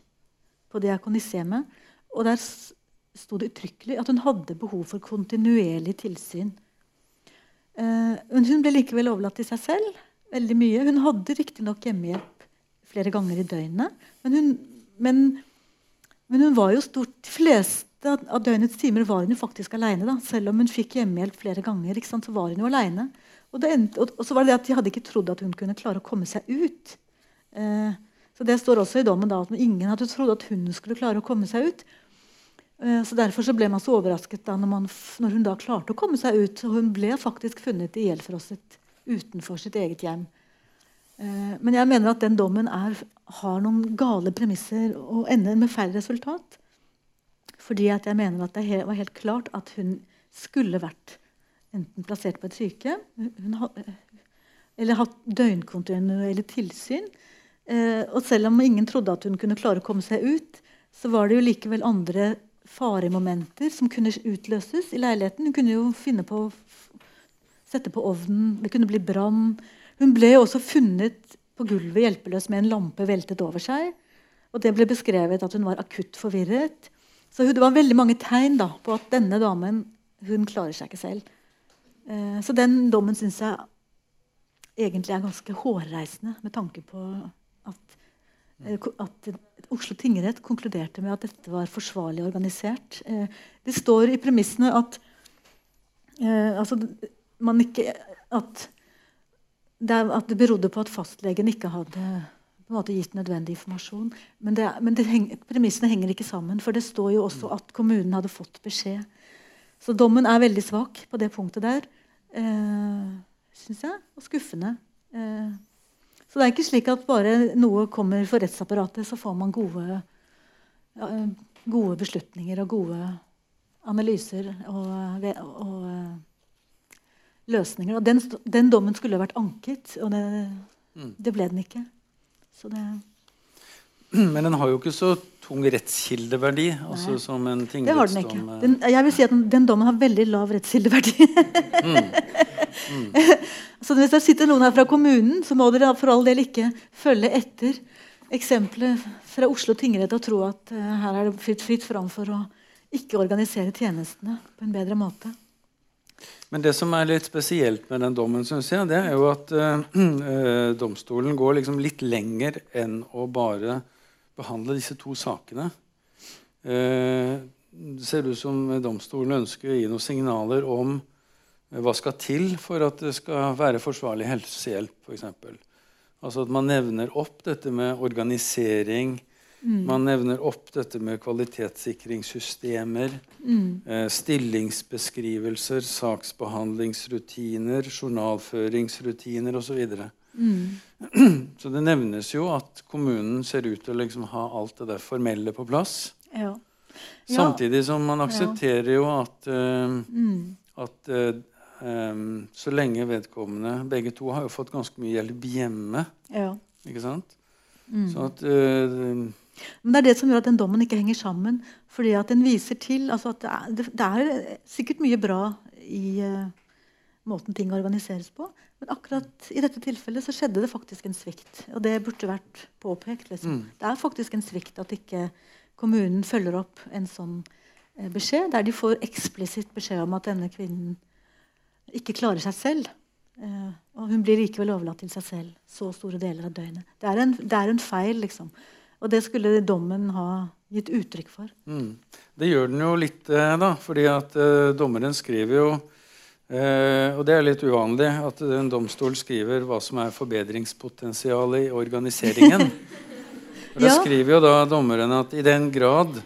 på Diakonishjemmet. Og der sto det uttrykkelig at hun hadde behov for kontinuerlig tilsyn. Eh, men hun ble likevel overlatt til seg selv veldig mye. Hun hadde riktignok hjemmehjelp flere ganger i døgnet. Men hun, men, men hun var jo stort De fleste av døgnets timer var hun jo faktisk aleine. Selv om hun fikk hjemmehjelp flere ganger, så var hun jo alene. Og, og, og, så var det det at de hadde ikke trodd at hun kunne klare å komme seg ut. Eh, så Det står også i dommen da, at ingen hadde trodd at hun skulle klare å komme seg ut. Eh, så Derfor så ble man så overrasket da når, man, når, hun da klarte å komme seg ut. Og hun ble faktisk funnet ihjelfrosset utenfor sitt eget hjem. Eh, men jeg mener at den dommen er, har noen gale premisser og ender med feil resultat. Fordi jeg mener at det var helt klart at hun skulle vært enten plassert på et sykehjem eller hatt døgnkontinuerlig tilsyn. Eh, og selv om ingen trodde at hun kunne klare å komme seg ut, så var det jo likevel andre faremomenter som kunne utløses i leiligheten. Hun kunne jo finne på å sette på ovnen. Det kunne bli brann. Hun ble også funnet på gulvet hjelpeløs med en lampe veltet over seg. Og Det ble beskrevet at hun var akutt forvirret. Så det var veldig mange tegn da, på at denne damen hun klarer seg ikke selv. Eh, så den dommen syns jeg egentlig er ganske hårreisende med tanke på at, eh, at Oslo tingrett konkluderte med at dette var forsvarlig organisert. Eh, det står i premissene at altså, man ikke at det, at det berodde på at fastlegen ikke hadde på en måte gitt nødvendig informasjon. Men, det, men det heng, premissene henger ikke sammen. For det står jo også at kommunen hadde fått beskjed. Så dommen er veldig svak på det punktet der. Eh, Syns jeg. Og skuffende. Eh, så det er ikke slik at bare noe kommer for rettsapparatet, så får man gode, gode beslutninger og gode analyser og, og løsninger. Og den, den dommen skulle vært anket, og det, mm. det ble den ikke. (clears throat) Men den har jo ikke så tung rettskildeverdi. Altså som en det har den ikke. Eh, den, jeg vil si at den, den, dommen har veldig lav rettskildeverdi. mm. Mm. (laughs) så hvis det sitter noen her fra kommunen, så må dere for all del ikke følge etter eksempelet fra Oslo tingrett og tro at uh, her er det fritt, fritt fram for å ikke organisere tjenestene på en bedre måte. Men det som er litt spesielt med den dommen, synes jeg, det er jo at uh, (clears throat) domstolen går liksom litt lenger enn å bare behandle disse to sakene. Uh, det ser ut som domstolen ønsker å gi noen signaler om eh, hva skal til for at det skal være forsvarlig helsehjelp, f.eks. Altså at man nevner opp dette med organisering. Man nevner opp dette med kvalitetssikringssystemer. Eh, stillingsbeskrivelser, saksbehandlingsrutiner, journalføringsrutiner osv. Så, Mm. (clears throat) så det nevnes jo at kommunen ser ut til å liksom ha alt det der formelle på plass. Ja. Ja. Samtidig som man aksepterer jo at, uh, Mm. at uh, um, så lenge vedkommende Begge to har jo fått ganske mye hjelp hjemme. ja. ikke sant? Mm. Så at eh, Men det er det som gjør at den dommen ikke henger sammen. fordi at den viser til altså at det er, det, er sikkert mye bra i uh, måten ting organiseres på. Men akkurat i dette tilfellet så skjedde det faktisk en svikt. Og det burde vært påpekt. Liksom. Mm. Det er faktisk en svikt at ikke kommunen følger opp en sånn uh, beskjed, der de får eksplisitt beskjed om at denne kvinnen ikke klarer seg selv. Uh, og hun blir likevel overlatt til seg selv så store deler av døgnet. Det er en, det er en feil, liksom. Og det skulle dommen ha gitt uttrykk for. mm. Det gjør den jo litt, eh, da. fordi at uh, dommeren skriver jo uh, Og det er litt uvanlig at en domstol skriver hva som er forbedringspotensialet i organiseringen. (laughs) For Da Ja. skriver jo da dommeren at i den grad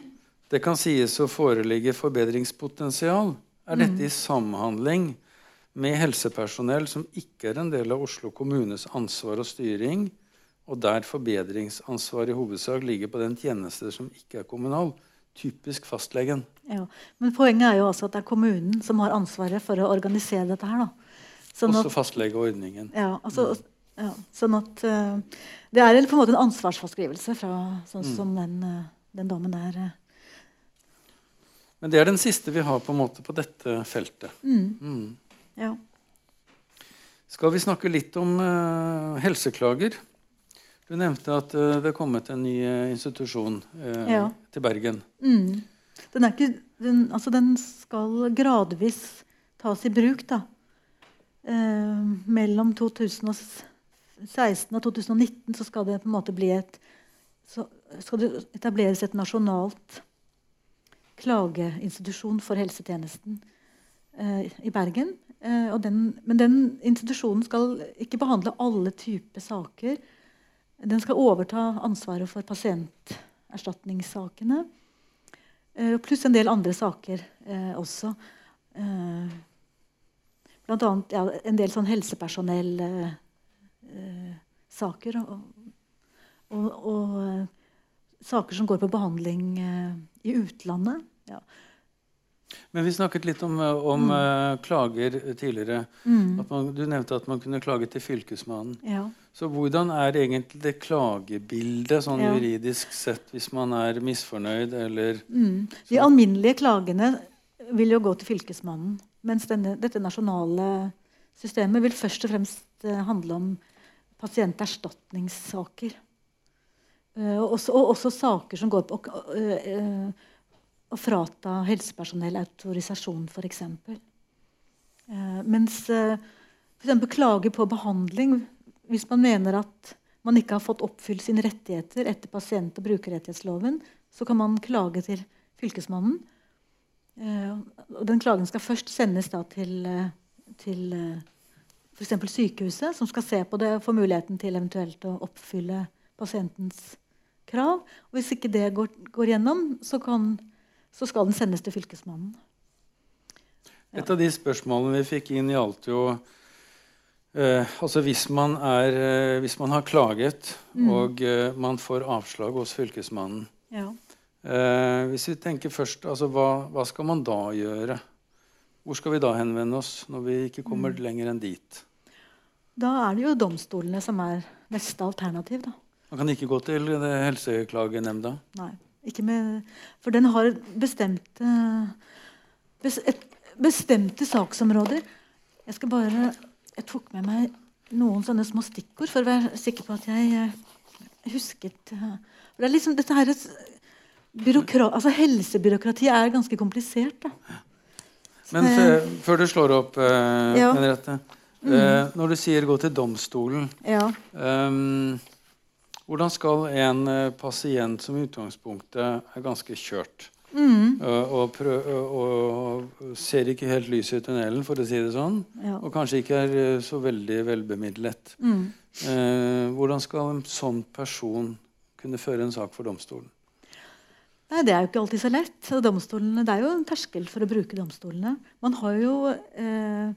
det kan sies å foreligge forbedringspotensial, er dette i samhandling med helsepersonell som ikke er en del av Oslo kommunes ansvar og styring, og der forbedringsansvaret i hovedsak ligger på den tjeneste som ikke er kommunal. Typisk fastlegen. Ja. Men poenget er jo også at det er kommunen som har ansvaret for å organisere dette her. Da. Sånn Også at, fastlegeordningen. ja, altså, ja, sånn at uh, Det er på en måte en ansvarsfraskrivelse fra sånn som den, eh, den dommen der. uh, Men det er den siste vi har på, på dette feltet. Mm, Mm. ja. Skal vi snakke litt om uh, helseklager? Du nevnte at eh, det er kommet en ny eh, institusjon eh, Ja. til Bergen. Mm. Den, er ikke, den, altså den skal gradvis tas i bruk, da. Eh, mellom 2016 og 2019 så skal det på en måte bli et så skal det etableres et nasjonalt klageinstitusjon for helsetjenesten eh, i Bergen. Eh, og den, men den institusjonen skal ikke behandle alle typer saker. Den skal overta ansvaret for pasienterstatningssakene. Eh, pluss en del andre saker eh, også. Eh, blant annet ja, en del sånn helsepersonellsaker. Saker, og, og, og saker som går på behandling eh, i utlandet. Ja. Men vi snakket litt om, om mm. uh, klager tidligere. Mm. Man, du nevnte at man kunne klage til Fylkesmannen. Ja. Så hvordan er egentlig det klagebildet sånn Ja. juridisk sett hvis man er misfornøyd eller Mm. De alminnelige klagene vil jo gå til Fylkesmannen. Mens denne, dette nasjonale systemet vil først og fremst eh, handle om pasienterstatningssaker. Uh, og, også, og også saker som går på uh, eh, eh, å frata helsepersonell autorisasjon, f.eks. Eh, mens eh, f.eks. klage på behandling hvis man mener at man ikke har fått oppfylt sine rettigheter etter pasient- og brukerrettighetsloven, så kan man klage til Fylkesmannen. Eh, og den klagen skal først sendes da til, eh, til eh, f.eks. sykehuset, som skal se på det og få muligheten til eventuelt å oppfylle pasientens krav. Og hvis ikke det går, går gjennom, så, kan, så skal den sendes til Fylkesmannen. Et av de spørsmålene vi fikk inn, gjaldt jo eh, altså hvis man, er, eh, hvis man har klaget og eh, man får avslag hos Fylkesmannen Ja. eh, Hvis vi tenker først, altså hva, hva skal man da gjøre? Hvor skal vi da henvende oss når vi ikke kommer lenger enn dit? Da er det jo domstolene som er neste alternativ. da. Man kan ikke gå til det Helseklagenemnda. Nei, med For den har bestemte bestemte saksområder. Jeg skal bare Jeg tok med meg noen sånne små stikkord for å være sikker på at jeg eh, husket eh, for det er liksom dette her byråkra, altså Helsebyråkratiet er ganske komplisert. da. Men Eh, før du slår opp, eh, ja. Henriette eh, Når du sier 'gå til domstolen', Ja. ehm, hvordan skal en eh, pasient som i utgangspunktet er ganske kjørt Mm. Og, prøv, og ser ikke helt lyset i tunnelen, for å si det sånn. Ja. Og kanskje ikke er eh, så veldig velbemidlet. Mm. Eh, hvordan skal en sånn person kunne føre en sak for domstolen? Nei, Det er jo ikke alltid så lett. Det er jo en terskel for å bruke domstolene. Man har jo, eh, eh,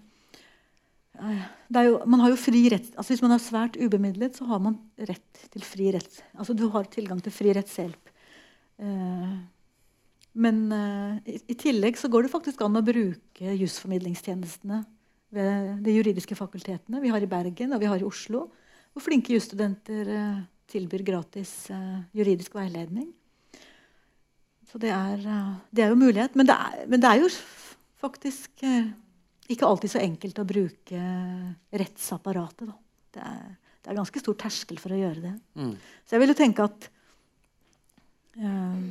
jo Man har jo fri rett altså Hvis man er svært ubemidlet, så har man rett til fri rett. Altså Du har tilgang til fri rettshjelp. Eh, men eh, i, i tillegg så går det faktisk an å bruke jusformidlingstjenestene ved de juridiske fakultetene. Vi har i Bergen og vi har i Oslo. Hvor flinke jusstudenter eh, tilbyr gratis eh, juridisk veiledning. Så det er, eh, det er jo mulighet. Men det er, men det er jo faktisk eh, ikke alltid så enkelt å bruke rettsapparatet. Da. Det, er, det er ganske stor terskel for å gjøre det. Mm. Så jeg vil jo tenke at eh,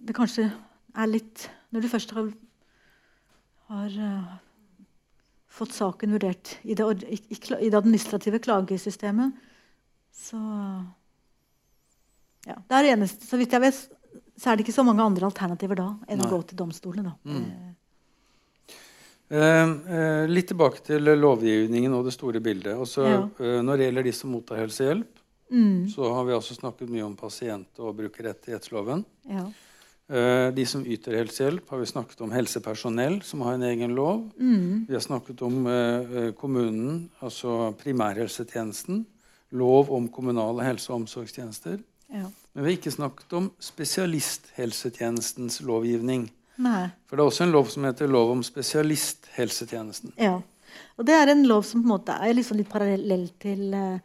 det kanskje er litt Når du først har, har uh, fått saken vurdert i det, i, i, i det administrative klagesystemet, så ja, det er det eneste, Så vidt jeg vet, så er det ikke så mange andre alternativer da enn Nei. å gå til domstolene. Da. Mm. Eh, Eh, litt tilbake til lovgivningen og det store bildet. Også, Ja. eh, når det gjelder de som mottar helsehjelp, Mm, så har vi også snakket mye om pasient- og brukerrettighetsloven. ja. Eh, de som yter helsehjelp, har vi snakket om helsepersonell, som har en egen lov. Mm, Vi har snakket om kommunen, altså primærhelsetjenesten. Lov om kommunale helse- og omsorgstjenester. ja. Men vi har ikke snakket om spesialisthelsetjenestens lovgivning. Nei. For det er også en lov som heter lov om spesialisthelsetjenesten. Ja. Og det er en lov som på en måte er liksom litt parallell til eh,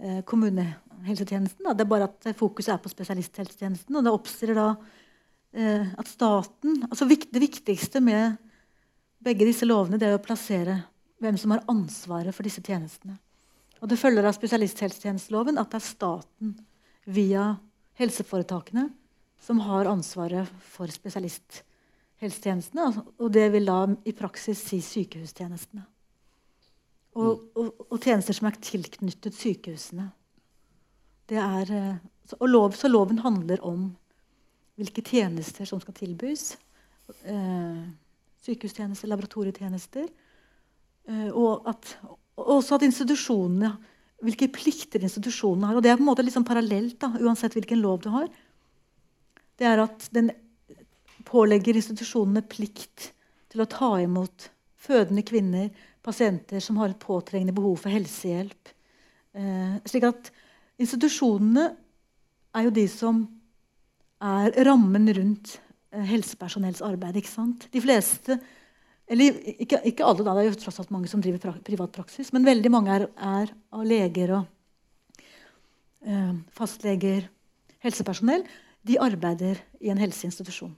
eh, kommunehelsetjenesten. Da. Det er bare at fokuset er på spesialisthelsetjenesten. Og det oppstiller da eh, at staten altså Det viktigste med begge disse lovene det er å plassere hvem som har ansvaret for disse tjenestene. Og det følger av spesialisthelsetjenesteloven at det er staten via helseforetakene som har ansvaret for spesialisthelsetjenestene. Altså- Og det vil da i praksis si sykehustjenestene. Og, og, og tjenester som er tilknyttet sykehusene. Det er, eh, og lov, så loven handler om hvilke tjenester som skal tilbys. Eh, sykehustjenester, laboratorietjenester. Eh, og, at, også at institusjonene hvilke plikter institusjonene har. Og det er på en måte sånn parallelt, da, uansett hvilken lov du har. Det er at den pålegger institusjonene plikt til å ta imot fødende kvinner, pasienter som har et påtrengende behov for helsehjelp. Eh, slik at institusjonene er jo de som er rammen rundt eh, helsepersonells arbeid. ikke sant? De fleste eller ikke, ikke alle, da, det er jo tross alt mange som driver pra privat praksis, men veldig mange er, er av leger og eh, fastleger, helsepersonell. De arbeider i en helseinstitusjon.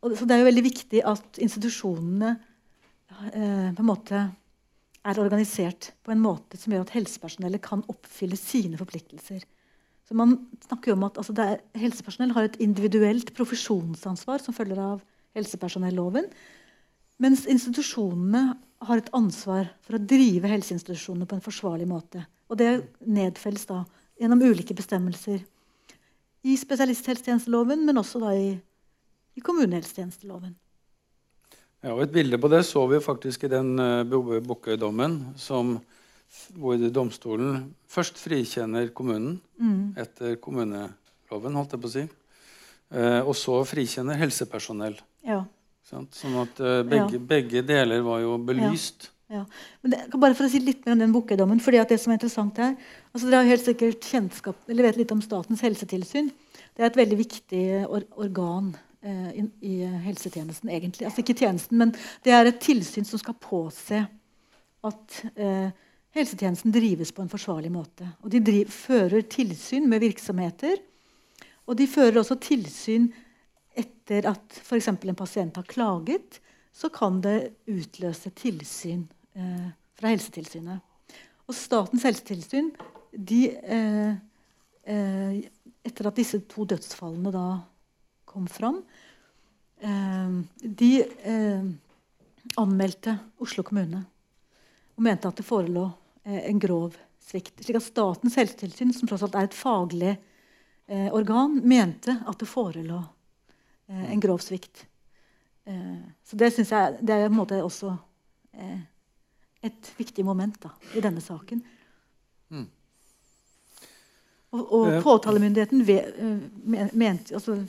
Og, så det er jo veldig viktig at institusjonene eh, på en måte er organisert på en måte som gjør at helsepersonellet kan oppfylle sine forpliktelser. Så man snakker jo om at altså, er, Helsepersonell har et individuelt profesjonsansvar som følger av helsepersonelloven. Mens institusjonene har et ansvar for å drive helseinstitusjonene på en forsvarlig måte. Og det nedfelles da gjennom ulike bestemmelser i spesialisthelsetjenesteloven, men også da i, i kommunehelsetjenesteloven. Ja, og Et bilde på det så vi faktisk i den uh, Bukkøy-dommen, hvor domstolen først frikjenner kommunen Mm. etter kommuneloven, holdt jeg på å si, uh, og så frikjenner helsepersonell. Ja. Sant? Sånn at uh, begge, begge deler var jo belyst. Ja. Men det, bare for å si litt mer om den Bukkøy-dommen. fordi at det som er interessant her, altså Dere har jo helt sikkert kjennskap, eller vet litt om Statens helsetilsyn. Det er et veldig viktig or organ eh, i, i helsetjenesten, egentlig. Altså ikke tjenesten, men det er et tilsyn som skal påse at eh, helsetjenesten drives på en forsvarlig måte. Og de driv, fører tilsyn med virksomheter. Og de fører også tilsyn etter at f.eks. en pasient har klaget. Så kan det utløse tilsyn eh, fra Helsetilsynet. Og Statens helsetilsyn de, eh, eh, Etter at disse to dødsfallene da kom fram, eh, de eh, anmeldte Oslo kommune og mente at det forelå eh, en grov svikt. Slik at Statens helsetilsyn, som tross alt er et faglig eh, organ mente at det forelå eh, en grov svikt. Eh, så det syns jeg det er på en måte også et viktig moment da, i denne saken. Mm. Og, og påtalemyndigheten mente altså,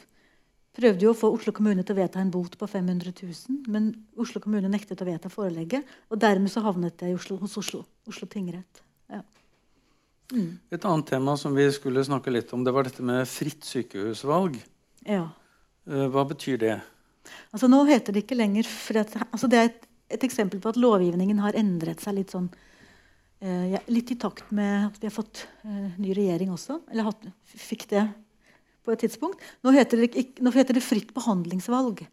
prøvde jo å få Oslo kommune til å vedta en bot på 500 000, men Oslo kommune nektet å vedta forelegget. Og dermed så havnet i Oslo, hos Oslo, Oslo tingrett. Ja. Mm. Et annet tema som vi skulle snakke litt om, det var dette med fritt sykehusvalg. ja. Eh, Hva betyr det? Altså Nå heter det ikke lenger for at, altså Det er et, et eksempel på at lovgivningen har endret seg litt sånn eh, Litt i takt med at vi har fått eh, ny regjering også. Eller hatt, fikk det på et tidspunkt. Nå heter det, nå heter det fritt behandlingsvalg.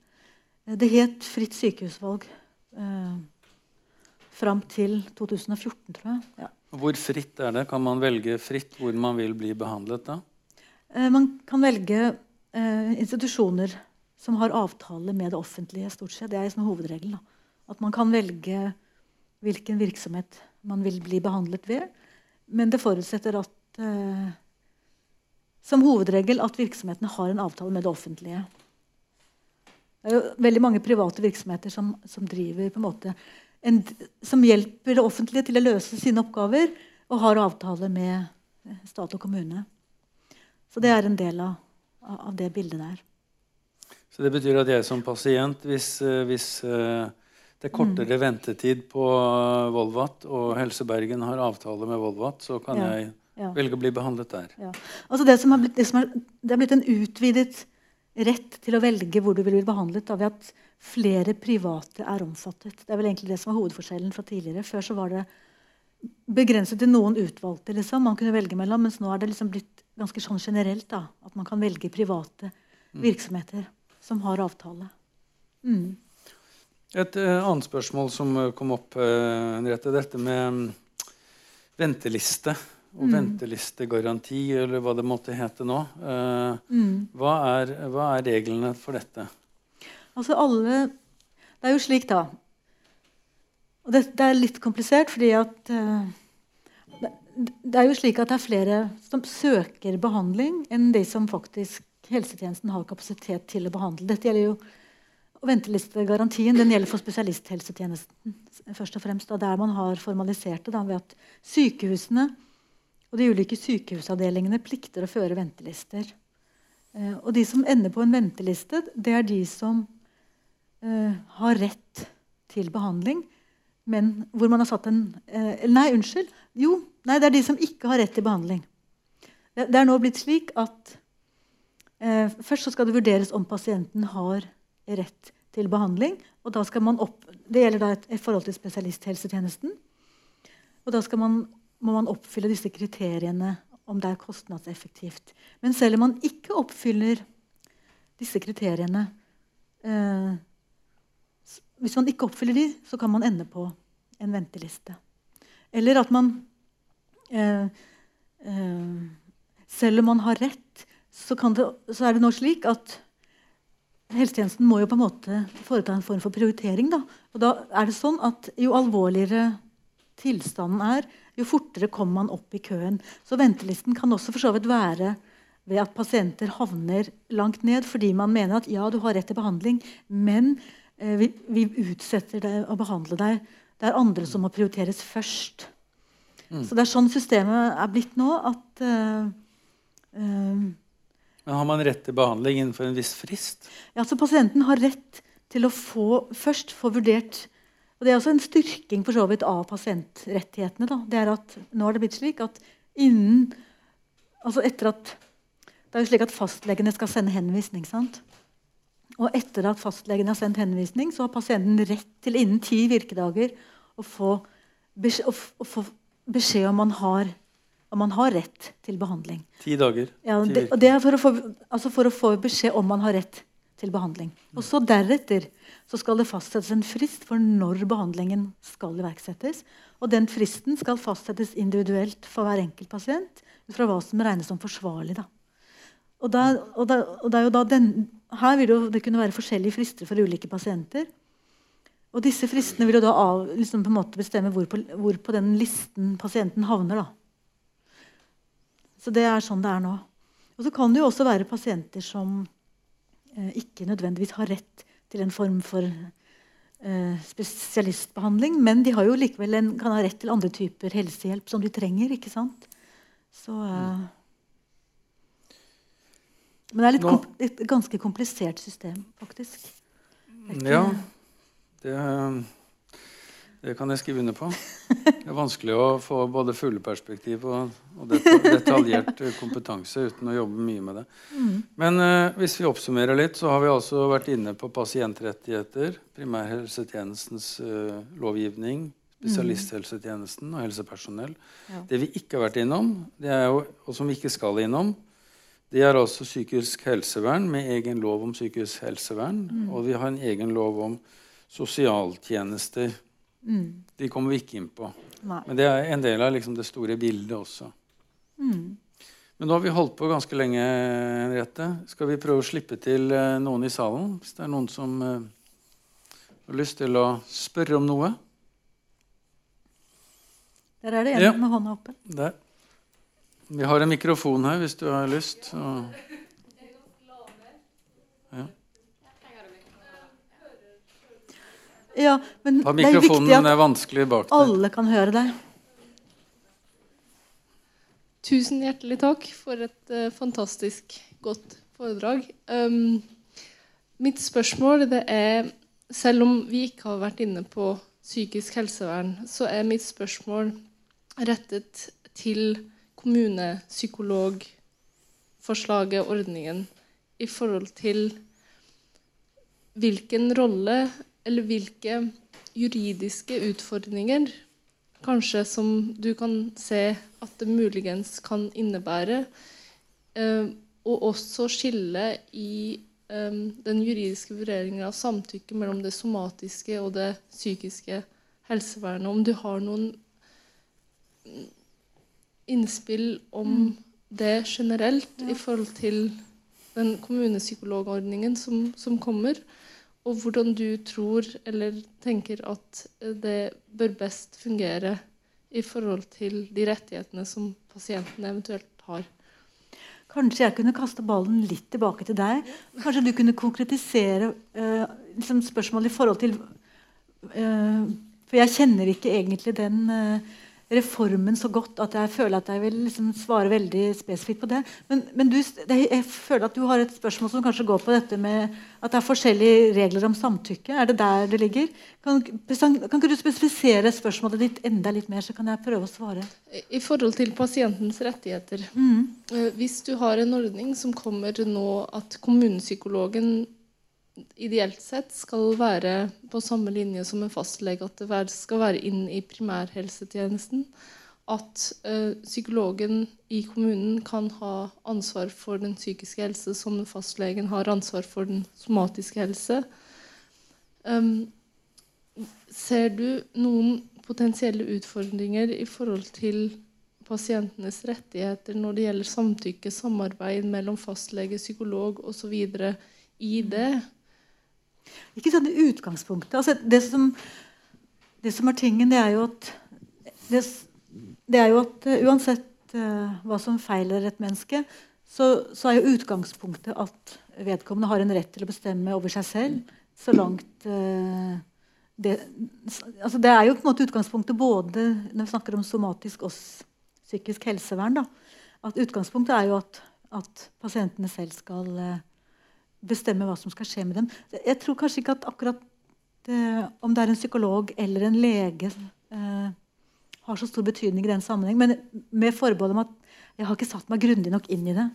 Eh, Det het fritt sykehusvalg eh, fram til 2014, tror jeg. Ja. Hvor fritt er det? Kan man velge fritt hvor man vil bli behandlet da? Eh, man kan velge eh, institusjoner som har avtale med det offentlige. stort sett. Det er liksom hovedregelen. Da. At man kan velge hvilken virksomhet man vil bli behandlet ved. Men det forutsetter at eh, som hovedregel at virksomhetene har en avtale med det offentlige. Det er jo veldig mange private virksomheter som, som driver på en måte en, som hjelper det offentlige til å løse sine oppgaver, og har avtale med eh, stat og kommune. Så det er en del av, av det bildet der. Så det betyr at jeg som pasient, hvis, eh, hvis eh, det er kortere Mm. ventetid på Volvat, og Helse Bergen har avtale med Volvat, så kan Ja. jeg Ja. velge å bli behandlet der. Ja. Altså det, som har blitt, det, som er, det er blitt en utvidet rett til å velge hvor du vil bli behandlet, da, ved at flere private er omfattet. Det er vel egentlig det som var hovedforskjellen fra tidligere. Før så var det begrenset til noen utvalgte liksom, man kunne velge mellom, mens nå er det liksom blitt ganske sånn generelt da, at man kan velge private virksomheter som har avtale. Mm. Et uh, annet spørsmål som eh, kom opp, uh, Henriette, dette med um, venteliste og Mm. ventelistegaranti, eller hva det måtte hete nå. Uh, Mm. hva, er, hva er reglene for dette? Altså alle Det er jo slik, da Og det, det er litt komplisert, fordi at uh, det, det er jo slik at det er flere som søker behandling, enn de som faktisk helsetjenesten har kapasitet til å behandle. Dette gjelder jo Ventelistegarantien den gjelder for spesialisthelsetjenesten. først og fremst, og Der man har formalisert det da, ved at sykehusene og de ulike sykehusavdelingene plikter å føre ventelister. Eh, og de som ender på en venteliste, det er de som eh, har rett til behandling, men hvor man har satt en eh, Nei, unnskyld. Jo, nei, det er de som ikke har rett til behandling. Det, det er nå blitt slik at eh, først skal det vurderes om pasienten har rett til behandling. og da skal man opp, Det gjelder da et, et forhold til spesialisthelsetjenesten. Og da skal man, må man oppfylle disse kriteriene om det er kostnadseffektivt. Men selv om man ikke oppfyller disse kriteriene eh, Hvis man ikke oppfyller de, så kan man ende på en venteliste. Eller at man eh, eh, Selv om man har rett, så, det, så er det nå slik at helsetjenesten må jo på en måte foreta en form for prioritering. Da. Og da er det sånn at jo alvorligere tilstanden er, jo fortere kommer man opp i køen. Så ventelisten kan også for så vidt være ved at pasienter havner langt ned fordi man mener at ja, du har rett til behandling, men eh, vi, vi utsetter deg å behandle deg. Det er andre som må prioriteres først. Så det er sånn systemet er blitt nå. at eh, eh, Men har man rett til behandling innenfor en viss frist? ja, så Pasienten har rett til å få, først få vurdert og Det er også en styrking for så vidt av pasientrettighetene. Da. Det er at Nå har det blitt slik at innen altså etter at, Det er jo slik at fastlegene skal sende henvisning. sant? Og etter at fastlegen har sendt henvisning, så har pasienten rett til innen ti virkedager å få beskjed, å, å få beskjed om man har om man har rett til behandling. Ti dager? Ja, det, og det er for å, få, altså for å få beskjed om man har rett til behandling. Og så deretter så skal det fastsettes en frist for når behandlingen skal iverksettes. Og den fristen skal fastsettes individuelt for hver enkelt pasient ut fra hva som regnes som forsvarlig. Da. Og, da, og, da, og den, her vil det kunne være forskjellige frister for ulike pasienter. Og disse fristene vil jo da av, liksom bestemme hvor på, hvor på den listen pasienten havner. da. Så det er sånn det er nå. Og så kan det jo også være pasienter som eh, ikke nødvendigvis har rett til en form for eh, spesialistbehandling, men de har jo likevel en, kan ha rett til andre typer helsehjelp som de trenger. ikke sant? Så, eh, men det er litt Nå- komp et ganske komplisert system, faktisk. Det er ikke- Ja, det, det kan jeg skrive under på. Det er vanskelig å få både fugleperspektiv og, og detaljert eh, kompetanse uten å jobbe mye med det. Mm. Men uh, hvis vi oppsummerer litt, så har vi altså vært inne på pasientrettigheter, primærhelsetjenestens uh, lovgivning, spesialisthelsetjenesten og helsepersonell. Ja. Det vi ikke har vært innom, det er jo, og som vi ikke skal innom, det er altså psykisk helsevern med egen lov om psykisk helsevern. Og vi har en egen lov om sosialtjenester. Mm. De kommer vi ikke inn på. Nei. Men det er en del av liksom det store bildet også. Mm. Men nå har vi holdt på ganske lenge, Henriette. Skal vi prøve å slippe til eh, noen i salen? Hvis det er noen som eh, har lyst til å spørre om noe? Der er det en Ja. med hånda oppe. Der. Vi har en mikrofon her hvis du har lyst. Så. Ja, men Ta det er mikrofonen, den at er vanskelig bak deg. alle kan høre deg. Tusen hjertelig takk for et uh, fantastisk godt foredrag. Um, mitt spørsmål det er Selv om vi ikke har vært inne på psykisk helsevern, så er mitt spørsmål rettet til kommunepsykologforslaget, ordningen, i forhold til hvilken rolle eller hvilke juridiske utfordringer kanskje som du kan se at det muligens kan innebære. Eh, og også skille i eh, den juridiske vurderingen av samtykke mellom det somatiske og det psykiske helsevernet. Om du har noen mm, innspill om det generelt i forhold til den kommunepsykologordningen som, som kommer, og hvordan du tror eller tenker at det bør best fungere i forhold til de rettighetene som pasientene eventuelt har. Kanskje jeg kunne kaste ballen litt tilbake til deg. Kanskje du kunne konkretisere eh, liksom spørsmålet i forhold til eh, For jeg kjenner ikke egentlig den eh, reformen så godt at jeg føler at jeg vil liksom svare veldig spesifikt på det. Men, men du, det, jeg føler at du har et spørsmål som kanskje går på dette med at det er forskjellige regler om samtykke. Er det der det ligger? Kan, kan ikke du spesifisere spørsmålet ditt enda litt mer, så kan jeg prøve å svare? I- I forhold til pasientens rettigheter Mm. eh, Hvis du har en ordning som kommer nå at kommunepsykologen ideelt sett skal være på samme linje som en fastlege, at det skal være inn i primærhelsetjenesten, at eh, psykologen i kommunen kan ha ansvar for den psykiske helse som fastlegen har ansvar for den somatiske helse. Um, ser du noen potensielle utfordringer i forhold til pasientenes rettigheter når det gjelder samtykke, samarbeid mellom fastlege, psykolog osv. i det? Ikke sånn i utgangspunktet. Altså, det, som, det som er tingen, det er jo at det, det er jo at eh, uansett uh, hva som feiler et menneske, så, så er jo utgangspunktet at vedkommende har en rett til å bestemme over seg selv så langt uh, det, altså det er jo på en måte utgangspunktet både når vi snakker om somatisk og psykisk helsevern. Da, at utgangspunktet er jo at, at pasientene selv skal eh, bestemme hva som skal skje med dem. Jeg tror kanskje ikke at akkurat det, om det er en psykolog eller en lege eh, har så stor betydning i den sammenheng. Men med forbehold om at jeg har ikke satt meg grundig nok inn i det.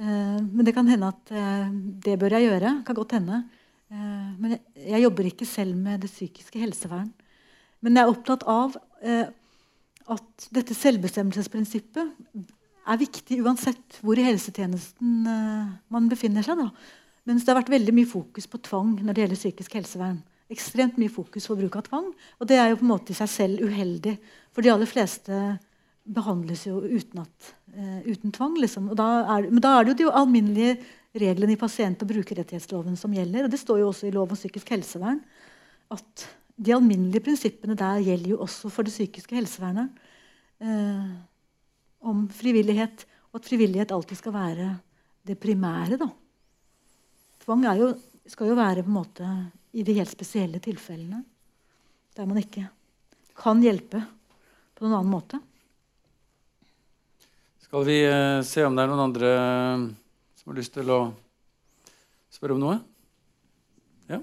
Eh, men det kan hende at eh, det bør jeg gjøre. Kan godt hende. Eh, men jeg, jeg jobber ikke selv med det psykiske helsevern. Men jeg er opptatt av eh, at dette selvbestemmelsesprinsippet er viktig uansett hvor i helsetjenesten eh, man befinner seg. Da. Mens det har vært veldig mye fokus på tvang når det gjelder psykisk helsevern. Ekstremt mye fokus på bruk av tvang. Og det er jo på en måte i seg selv uheldig. For de aller fleste behandles jo uten, at, eh, uten tvang. Liksom. Da er, men da er det jo de alminnelige reglene i pasient- og brukerrettighetsloven som gjelder. Og det står jo også i lov om psykisk helsevern at de alminnelige prinsippene der gjelder jo også for det psykiske helsevernet. Eh, om frivillighet. Og at frivillighet alltid skal være det primære. da. Tvang jo, skal jo være på en måte i de helt spesielle tilfellene der man ikke kan hjelpe på noen annen måte. Skal vi eh, se om det er noen andre eh, som har lyst til å spørre om noe? Ja?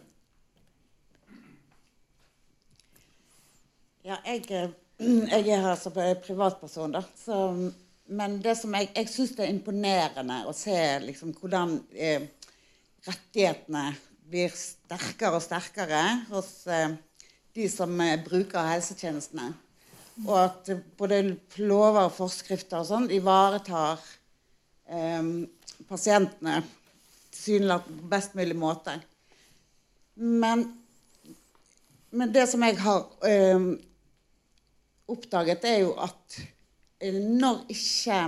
Ja, jeg, eh, jeg er her som privatperson, da. Så, men det som jeg, jeg syns det er imponerende å se liksom, hvordan eh, rettighetene blir sterkere og sterkere hos eh, de som eh, bruker helsetjenestene. Og at både lover og forskrifter og sånn ivaretar eh, pasientene tilsynelatende på best mulig måte. Men, men, det som jeg har eh, oppdaget, er jo at eh, når ikke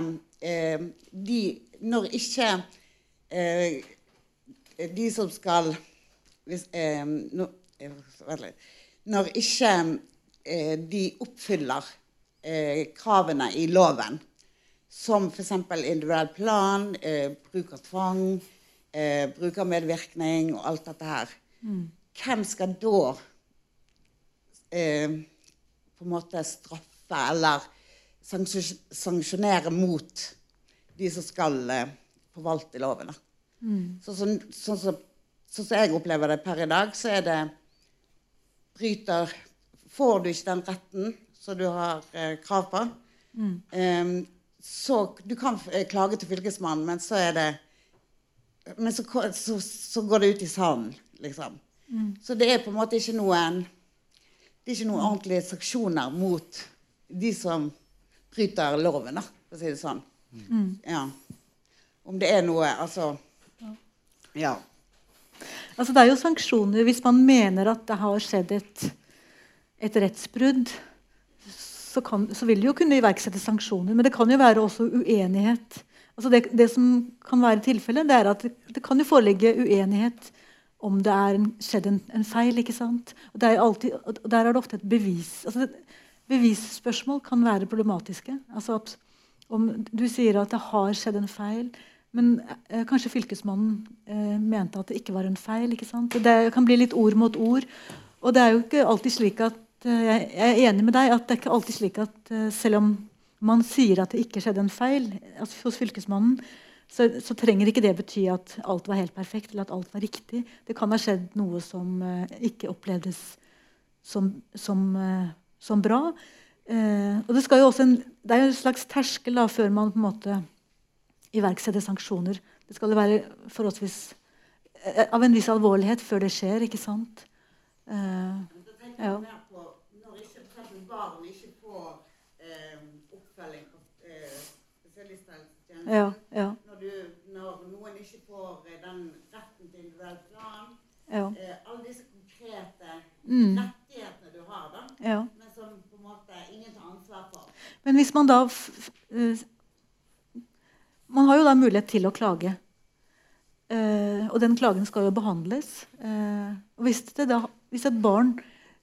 eh, de Når ikke de som skal hvis, eh, no, eh, Når ikke eh, de oppfyller eh, kravene i loven, som f.eks. individuell plan, eh, bruk av tvang, eh, brukermedvirkning og alt dette her, mm. hvem skal da på en måte straffe eller sanksjonere mot de som skal forvalte loven? Mm. Sånn som så, så, så, jeg opplever det per i dag, så er det bryter Får du ikke den retten som du har eh, krav på, mm. um, så Du kan eh, klage til Fylkesmannen, men så er det Men så, så, så går det ut i sanden, liksom. Mm. Så det er på en måte ikke noen Det er ikke noen ordentlige sanksjoner mot de som bryter loven, da, for å si det sånn. Mm. Ja. Om det er noe Altså ja. Altså, det er jo sanksjoner hvis man mener at det har skjedd et, et rettsbrudd. Så, kan, så, vil det jo kunne iverksette sanksjoner. Men det kan jo være også uenighet. Altså det, det, som kan være tilfellet, det er at det, det, kan jo foreligge uenighet om det er skjedd en, en, feil. ikke sant? Og, er alltid, og Der er det ofte et bevis. Altså bevisspørsmål kan være problematiske. Altså at om du sier at det har skjedd en feil, men eh, kanskje Fylkesmannen eh, mente at det ikke var en feil. ikke sant? Det kan bli litt ord mot ord. Og det er jo ikke alltid slik at eh, Jeg er enig med deg at det er ikke alltid slik at eh, selv om man sier at det ikke skjedde en feil altså hos Fylkesmannen, så, så, trenger ikke det bety at alt var helt perfekt eller at alt var riktig. Det kan ha skjedd noe som eh, ikke opplevdes som, som, eh, som bra. og det, skal jo også en, det er jo en slags terskel da, før man på en måte iverksetter sanksjoner. Det skal være forholdsvis eh, av en viss alvorlighet før det skjer, ikke sant? Uh, ja. Når ikke barn ikke får eh, oppfølging på eh, spesialisthelsetjenesten, ja, ja. når, når, noen ikke får eh, den retten til individuell plan ja. eh, Alle disse konkrete mm. rettighetene du har, da, men som på en måte ingen tar ansvar for. Men hvis man da man har jo da mulighet til å klage. Uh, og den klagen skal jo behandles. Uh, og hvis, da, hvis, et barn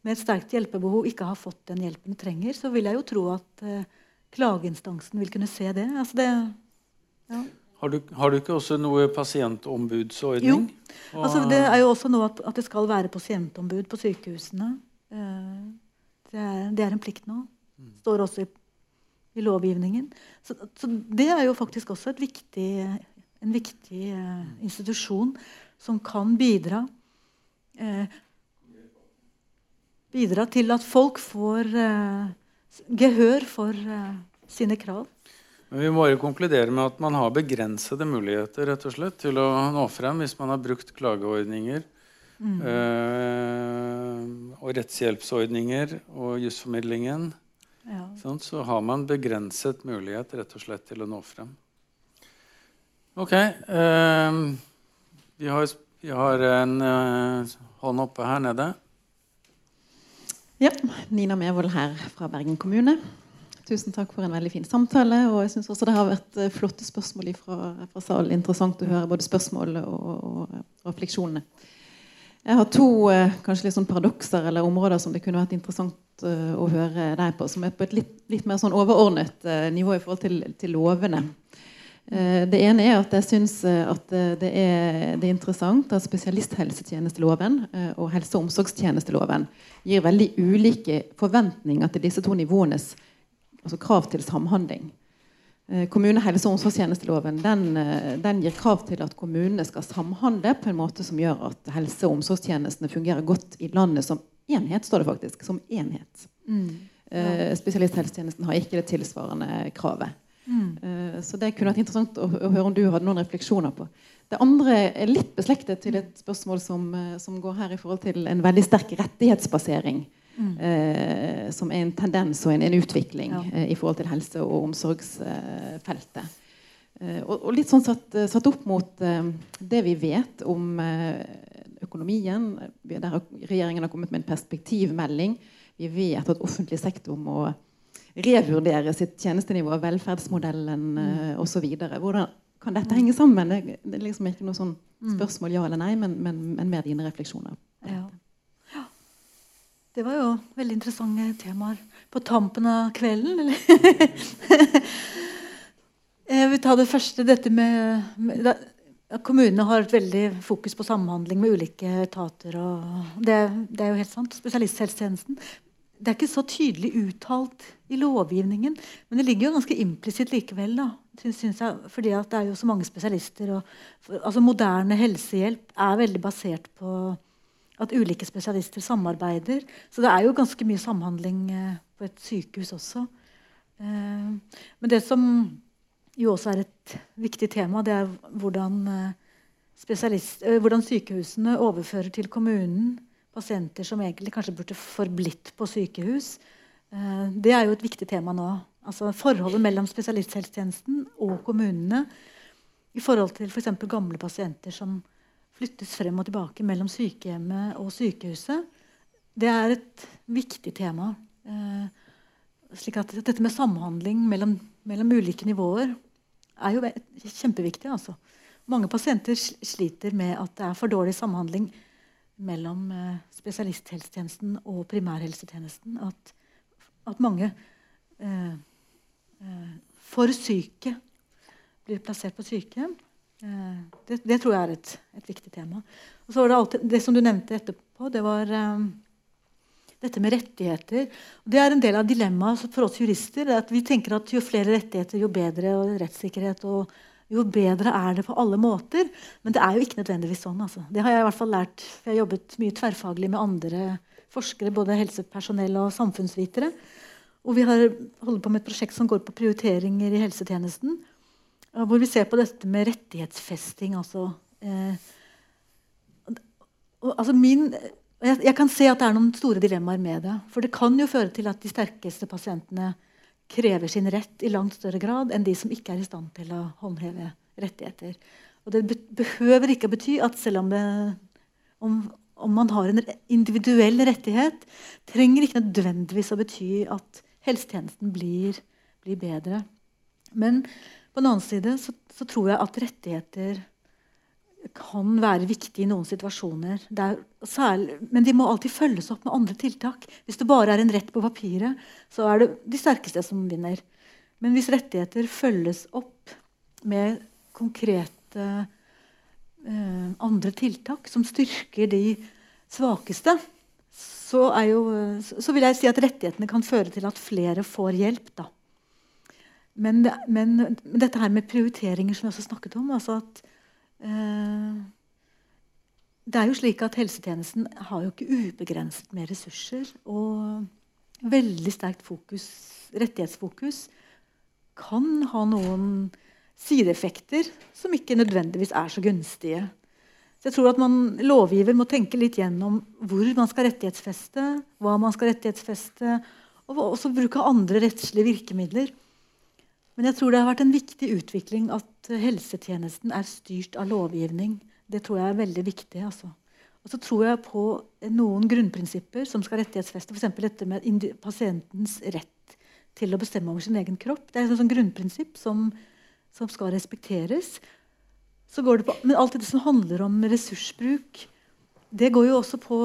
med et sterkt hjelpebehov ikke har fått den hjelpen det trenger, så vil jeg jo tro at klageinstansen vil kunne se det. Altså det ja. har, du, har, du, ikke også noe pasientombudsordning? Jo. Altså det er jo også noe at, at det skal være pasientombud på sykehusene. Det er, det, er, en plikt nå. Mm. Står også i i lovgivningen. Så, så, det er jo faktisk også viktig, en viktig eh, institusjon som kan bidra Eh, Bidra til at folk får eh, gehør for sine krav. Men Vi må jo konkludere med at man har begrensede muligheter rett og slett, til å nå frem hvis man har brukt klageordninger mm. og rettshjelpsordninger og jusformidlingen ja. Sånn, så har man begrenset mulighet rett og slett til å nå frem. Ok. Eh, vi, har, vi, har, en eh, hånd oppe her nede. Ja. Nina Mevold her fra Bergen kommune. Tusen takk for en veldig fin samtale. Og jeg synes også det har vært uh, flotte spørsmål fra, fra salen. Interessant å høre både spørsmålene og, og, og refleksjonene. Jeg har to uh, kanskje litt sånn paradokser eller områder som det kunne vært interessant uh, å høre deg på, som er på et litt, litt mer sånn overordnet uh, nivå i forhold til, til lovene. Eh, det ene er at jeg syns eh, eh, det er, det er interessant at spesialisthelsetjenesteloven og helse- og omsorgstjenesteloven gir veldig ulike forventninger til disse to nivåenes altså krav til samhandling. Kommune-, helse- og omsorgstjenesteloven den, den, gir krav til at kommunene skal samhandle på en måte som gjør at helse- og omsorgstjenestene fungerer godt i landet som enhet. står det faktisk, som enhet. Mm. Ja. Spesialisthelsetjenesten har ikke det tilsvarende kravet. Mm. Så det kunne vært interessant å, høre om du hadde noen refleksjoner på. Det andre er litt beslektet til et spørsmål som, som går her i forhold til en veldig sterk rettighetsbasering. Mm. Uh, som er en tendens og en, en utvikling ja. i forhold til helse- og omsorgsfeltet. Og, og, litt sånn satt, satt opp mot det vi vet om økonomien. Der regjeringen har kommet med en perspektivmelding. Vi vet at offentlig sektor må revurdere sitt tjenestenivå, velferdsmodellen mm. uh, osv. Hvordan kan dette henge sammen? Det, er liksom ikke noe sånn mm. spørsmål ja eller nei, men, men, men mer dine refleksjoner. Ja. Det var jo veldig interessante temaer på tampen av kvelden. (laughs) Jeg vil ta det første. dette med, med Kommunene har et veldig fokus på samhandling med ulike etater. Det, det, er jo helt sant. Spesialisthelsetjenesten det er ikke så tydelig uttalt i lovgivningen, men det ligger jo ganske implisitt likevel. da, synes jeg, fordi det er jo så mange spesialister. Og, for, altså Moderne helsehjelp er veldig basert på at ulike spesialister samarbeider. Så det er jo ganske mye samhandling eh, på et sykehus også. Eh, men det som jo også er et viktig tema, det er hvordan, eh, hvordan sykehusene overfører til kommunen pasienter som egentlig kanskje burde forblitt på sykehus. Eh, det er jo et viktig tema nå. Altså Forholdet mellom spesialisthelsetjenesten og kommunene i forhold til f.eks. For gamle pasienter som flyttes frem og tilbake mellom sykehjemmet og sykehuset. Det er et viktig tema. Eh, slik at Dette med samhandling mellom, mellom ulike nivåer er jo kjempeviktig. Altså. Mange pasienter sliter med at det er for dårlig samhandling mellom eh, spesialisthelsetjenesten og primærhelsetjenesten. At, at mange eh, eh, for syke blir plassert på sykehjem. Eh, det, det, tror jeg er et, et, viktig tema. Og så var Det alltid, det som du nevnte etterpå, det var um, dette med rettigheter. Det er en del av dilemmaet for oss jurister. at Vi tenker at jo flere rettigheter, jo bedre og rettssikkerhet. og jo bedre er det på alle måter. Men det er jo ikke nødvendigvis sånn. Altså. Det har jeg i hvert fall lært. For jeg har jobbet mye tverrfaglig med andre forskere, både helsepersonell og samfunnsvitere. Og vi har holder på med et prosjekt som går på prioriteringer i helsetjenesten. Hvor vi ser på dette med rettighetsfesting. Altså, eh, altså min, jeg, jeg, kan se at det er noen store dilemmaer med det. For det kan jo føre til at de sterkeste pasientene krever sin rett i langt større grad enn de som ikke er i stand til å håndheve rettigheter. Og det behøver ikke å bety at selv om, det, om, om, man har en individuell rettighet, trenger ikke nødvendigvis å bety at helsetjenesten blir, blir bedre. Men på den annen side så, så tror jeg at rettigheter kan være viktig i noen situasjoner. Særlig, men de må alltid følges opp med andre tiltak. Hvis det bare er en rett på papiret, så er det de sterkeste som vinner. Men hvis rettigheter følges opp med konkrete eh, andre tiltak som styrker de svakeste, så, jo, så, vil jeg si at rettighetene kan føre til at flere får hjelp. Da. Men, men, dette her med prioriteringer som vi også snakket om altså at Eh, det er jo slik at Helsetjenesten har jo ikke ubegrenset med ressurser. Og veldig sterkt fokus, rettighetsfokus kan ha noen sideeffekter som ikke nødvendigvis er så gunstige. Så jeg tror at man, Lovgiver må tenke litt gjennom hvor man skal rettighetsfeste, hva man skal rettighetsfeste, og også bruke andre rettslige virkemidler. Men jeg tror det har vært en viktig utvikling at helsetjenesten er styrt av lovgivning. Det tror jeg er veldig viktig. Altså. Og så tror jeg på noen grunnprinsipper som skal rettighetsfeste. F.eks. dette med pasientens rett til å bestemme over sin egen kropp. Det er et sånn grunnprinsipp som, som, skal respekteres. På, men alt det som handler om ressursbruk, det går jo også på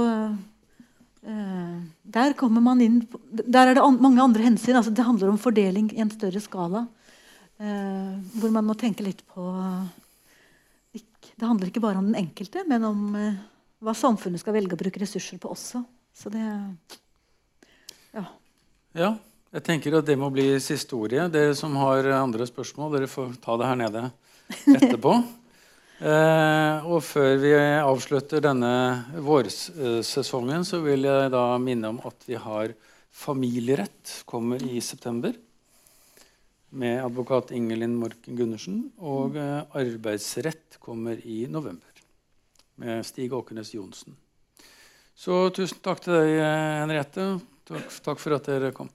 Uh, der inn Der er det an mange andre hensyn. Altså, det handler om fordeling i en større skala. Eh, hvor man må tenke litt på Det handler ikke bare om den enkelte, men om eh, hva samfunnet skal velge å bruke ressurser på også. Så det Ja. Ja, jeg tenker at det må bli siste ordet. Dere som har andre spørsmål, dere får ta det her nede (laughs) etterpå. Eh, og før vi avslutter denne vårsesongen, så vil jeg da minne om at vi har familierett kommer i september. Med advokat Ingelin Morken Gundersen. Og eh, arbeidsrett kommer i november. Med Stig Åkernes Johnsen. Så tusen takk til deg, Henriette. Takk, takk for at dere kom.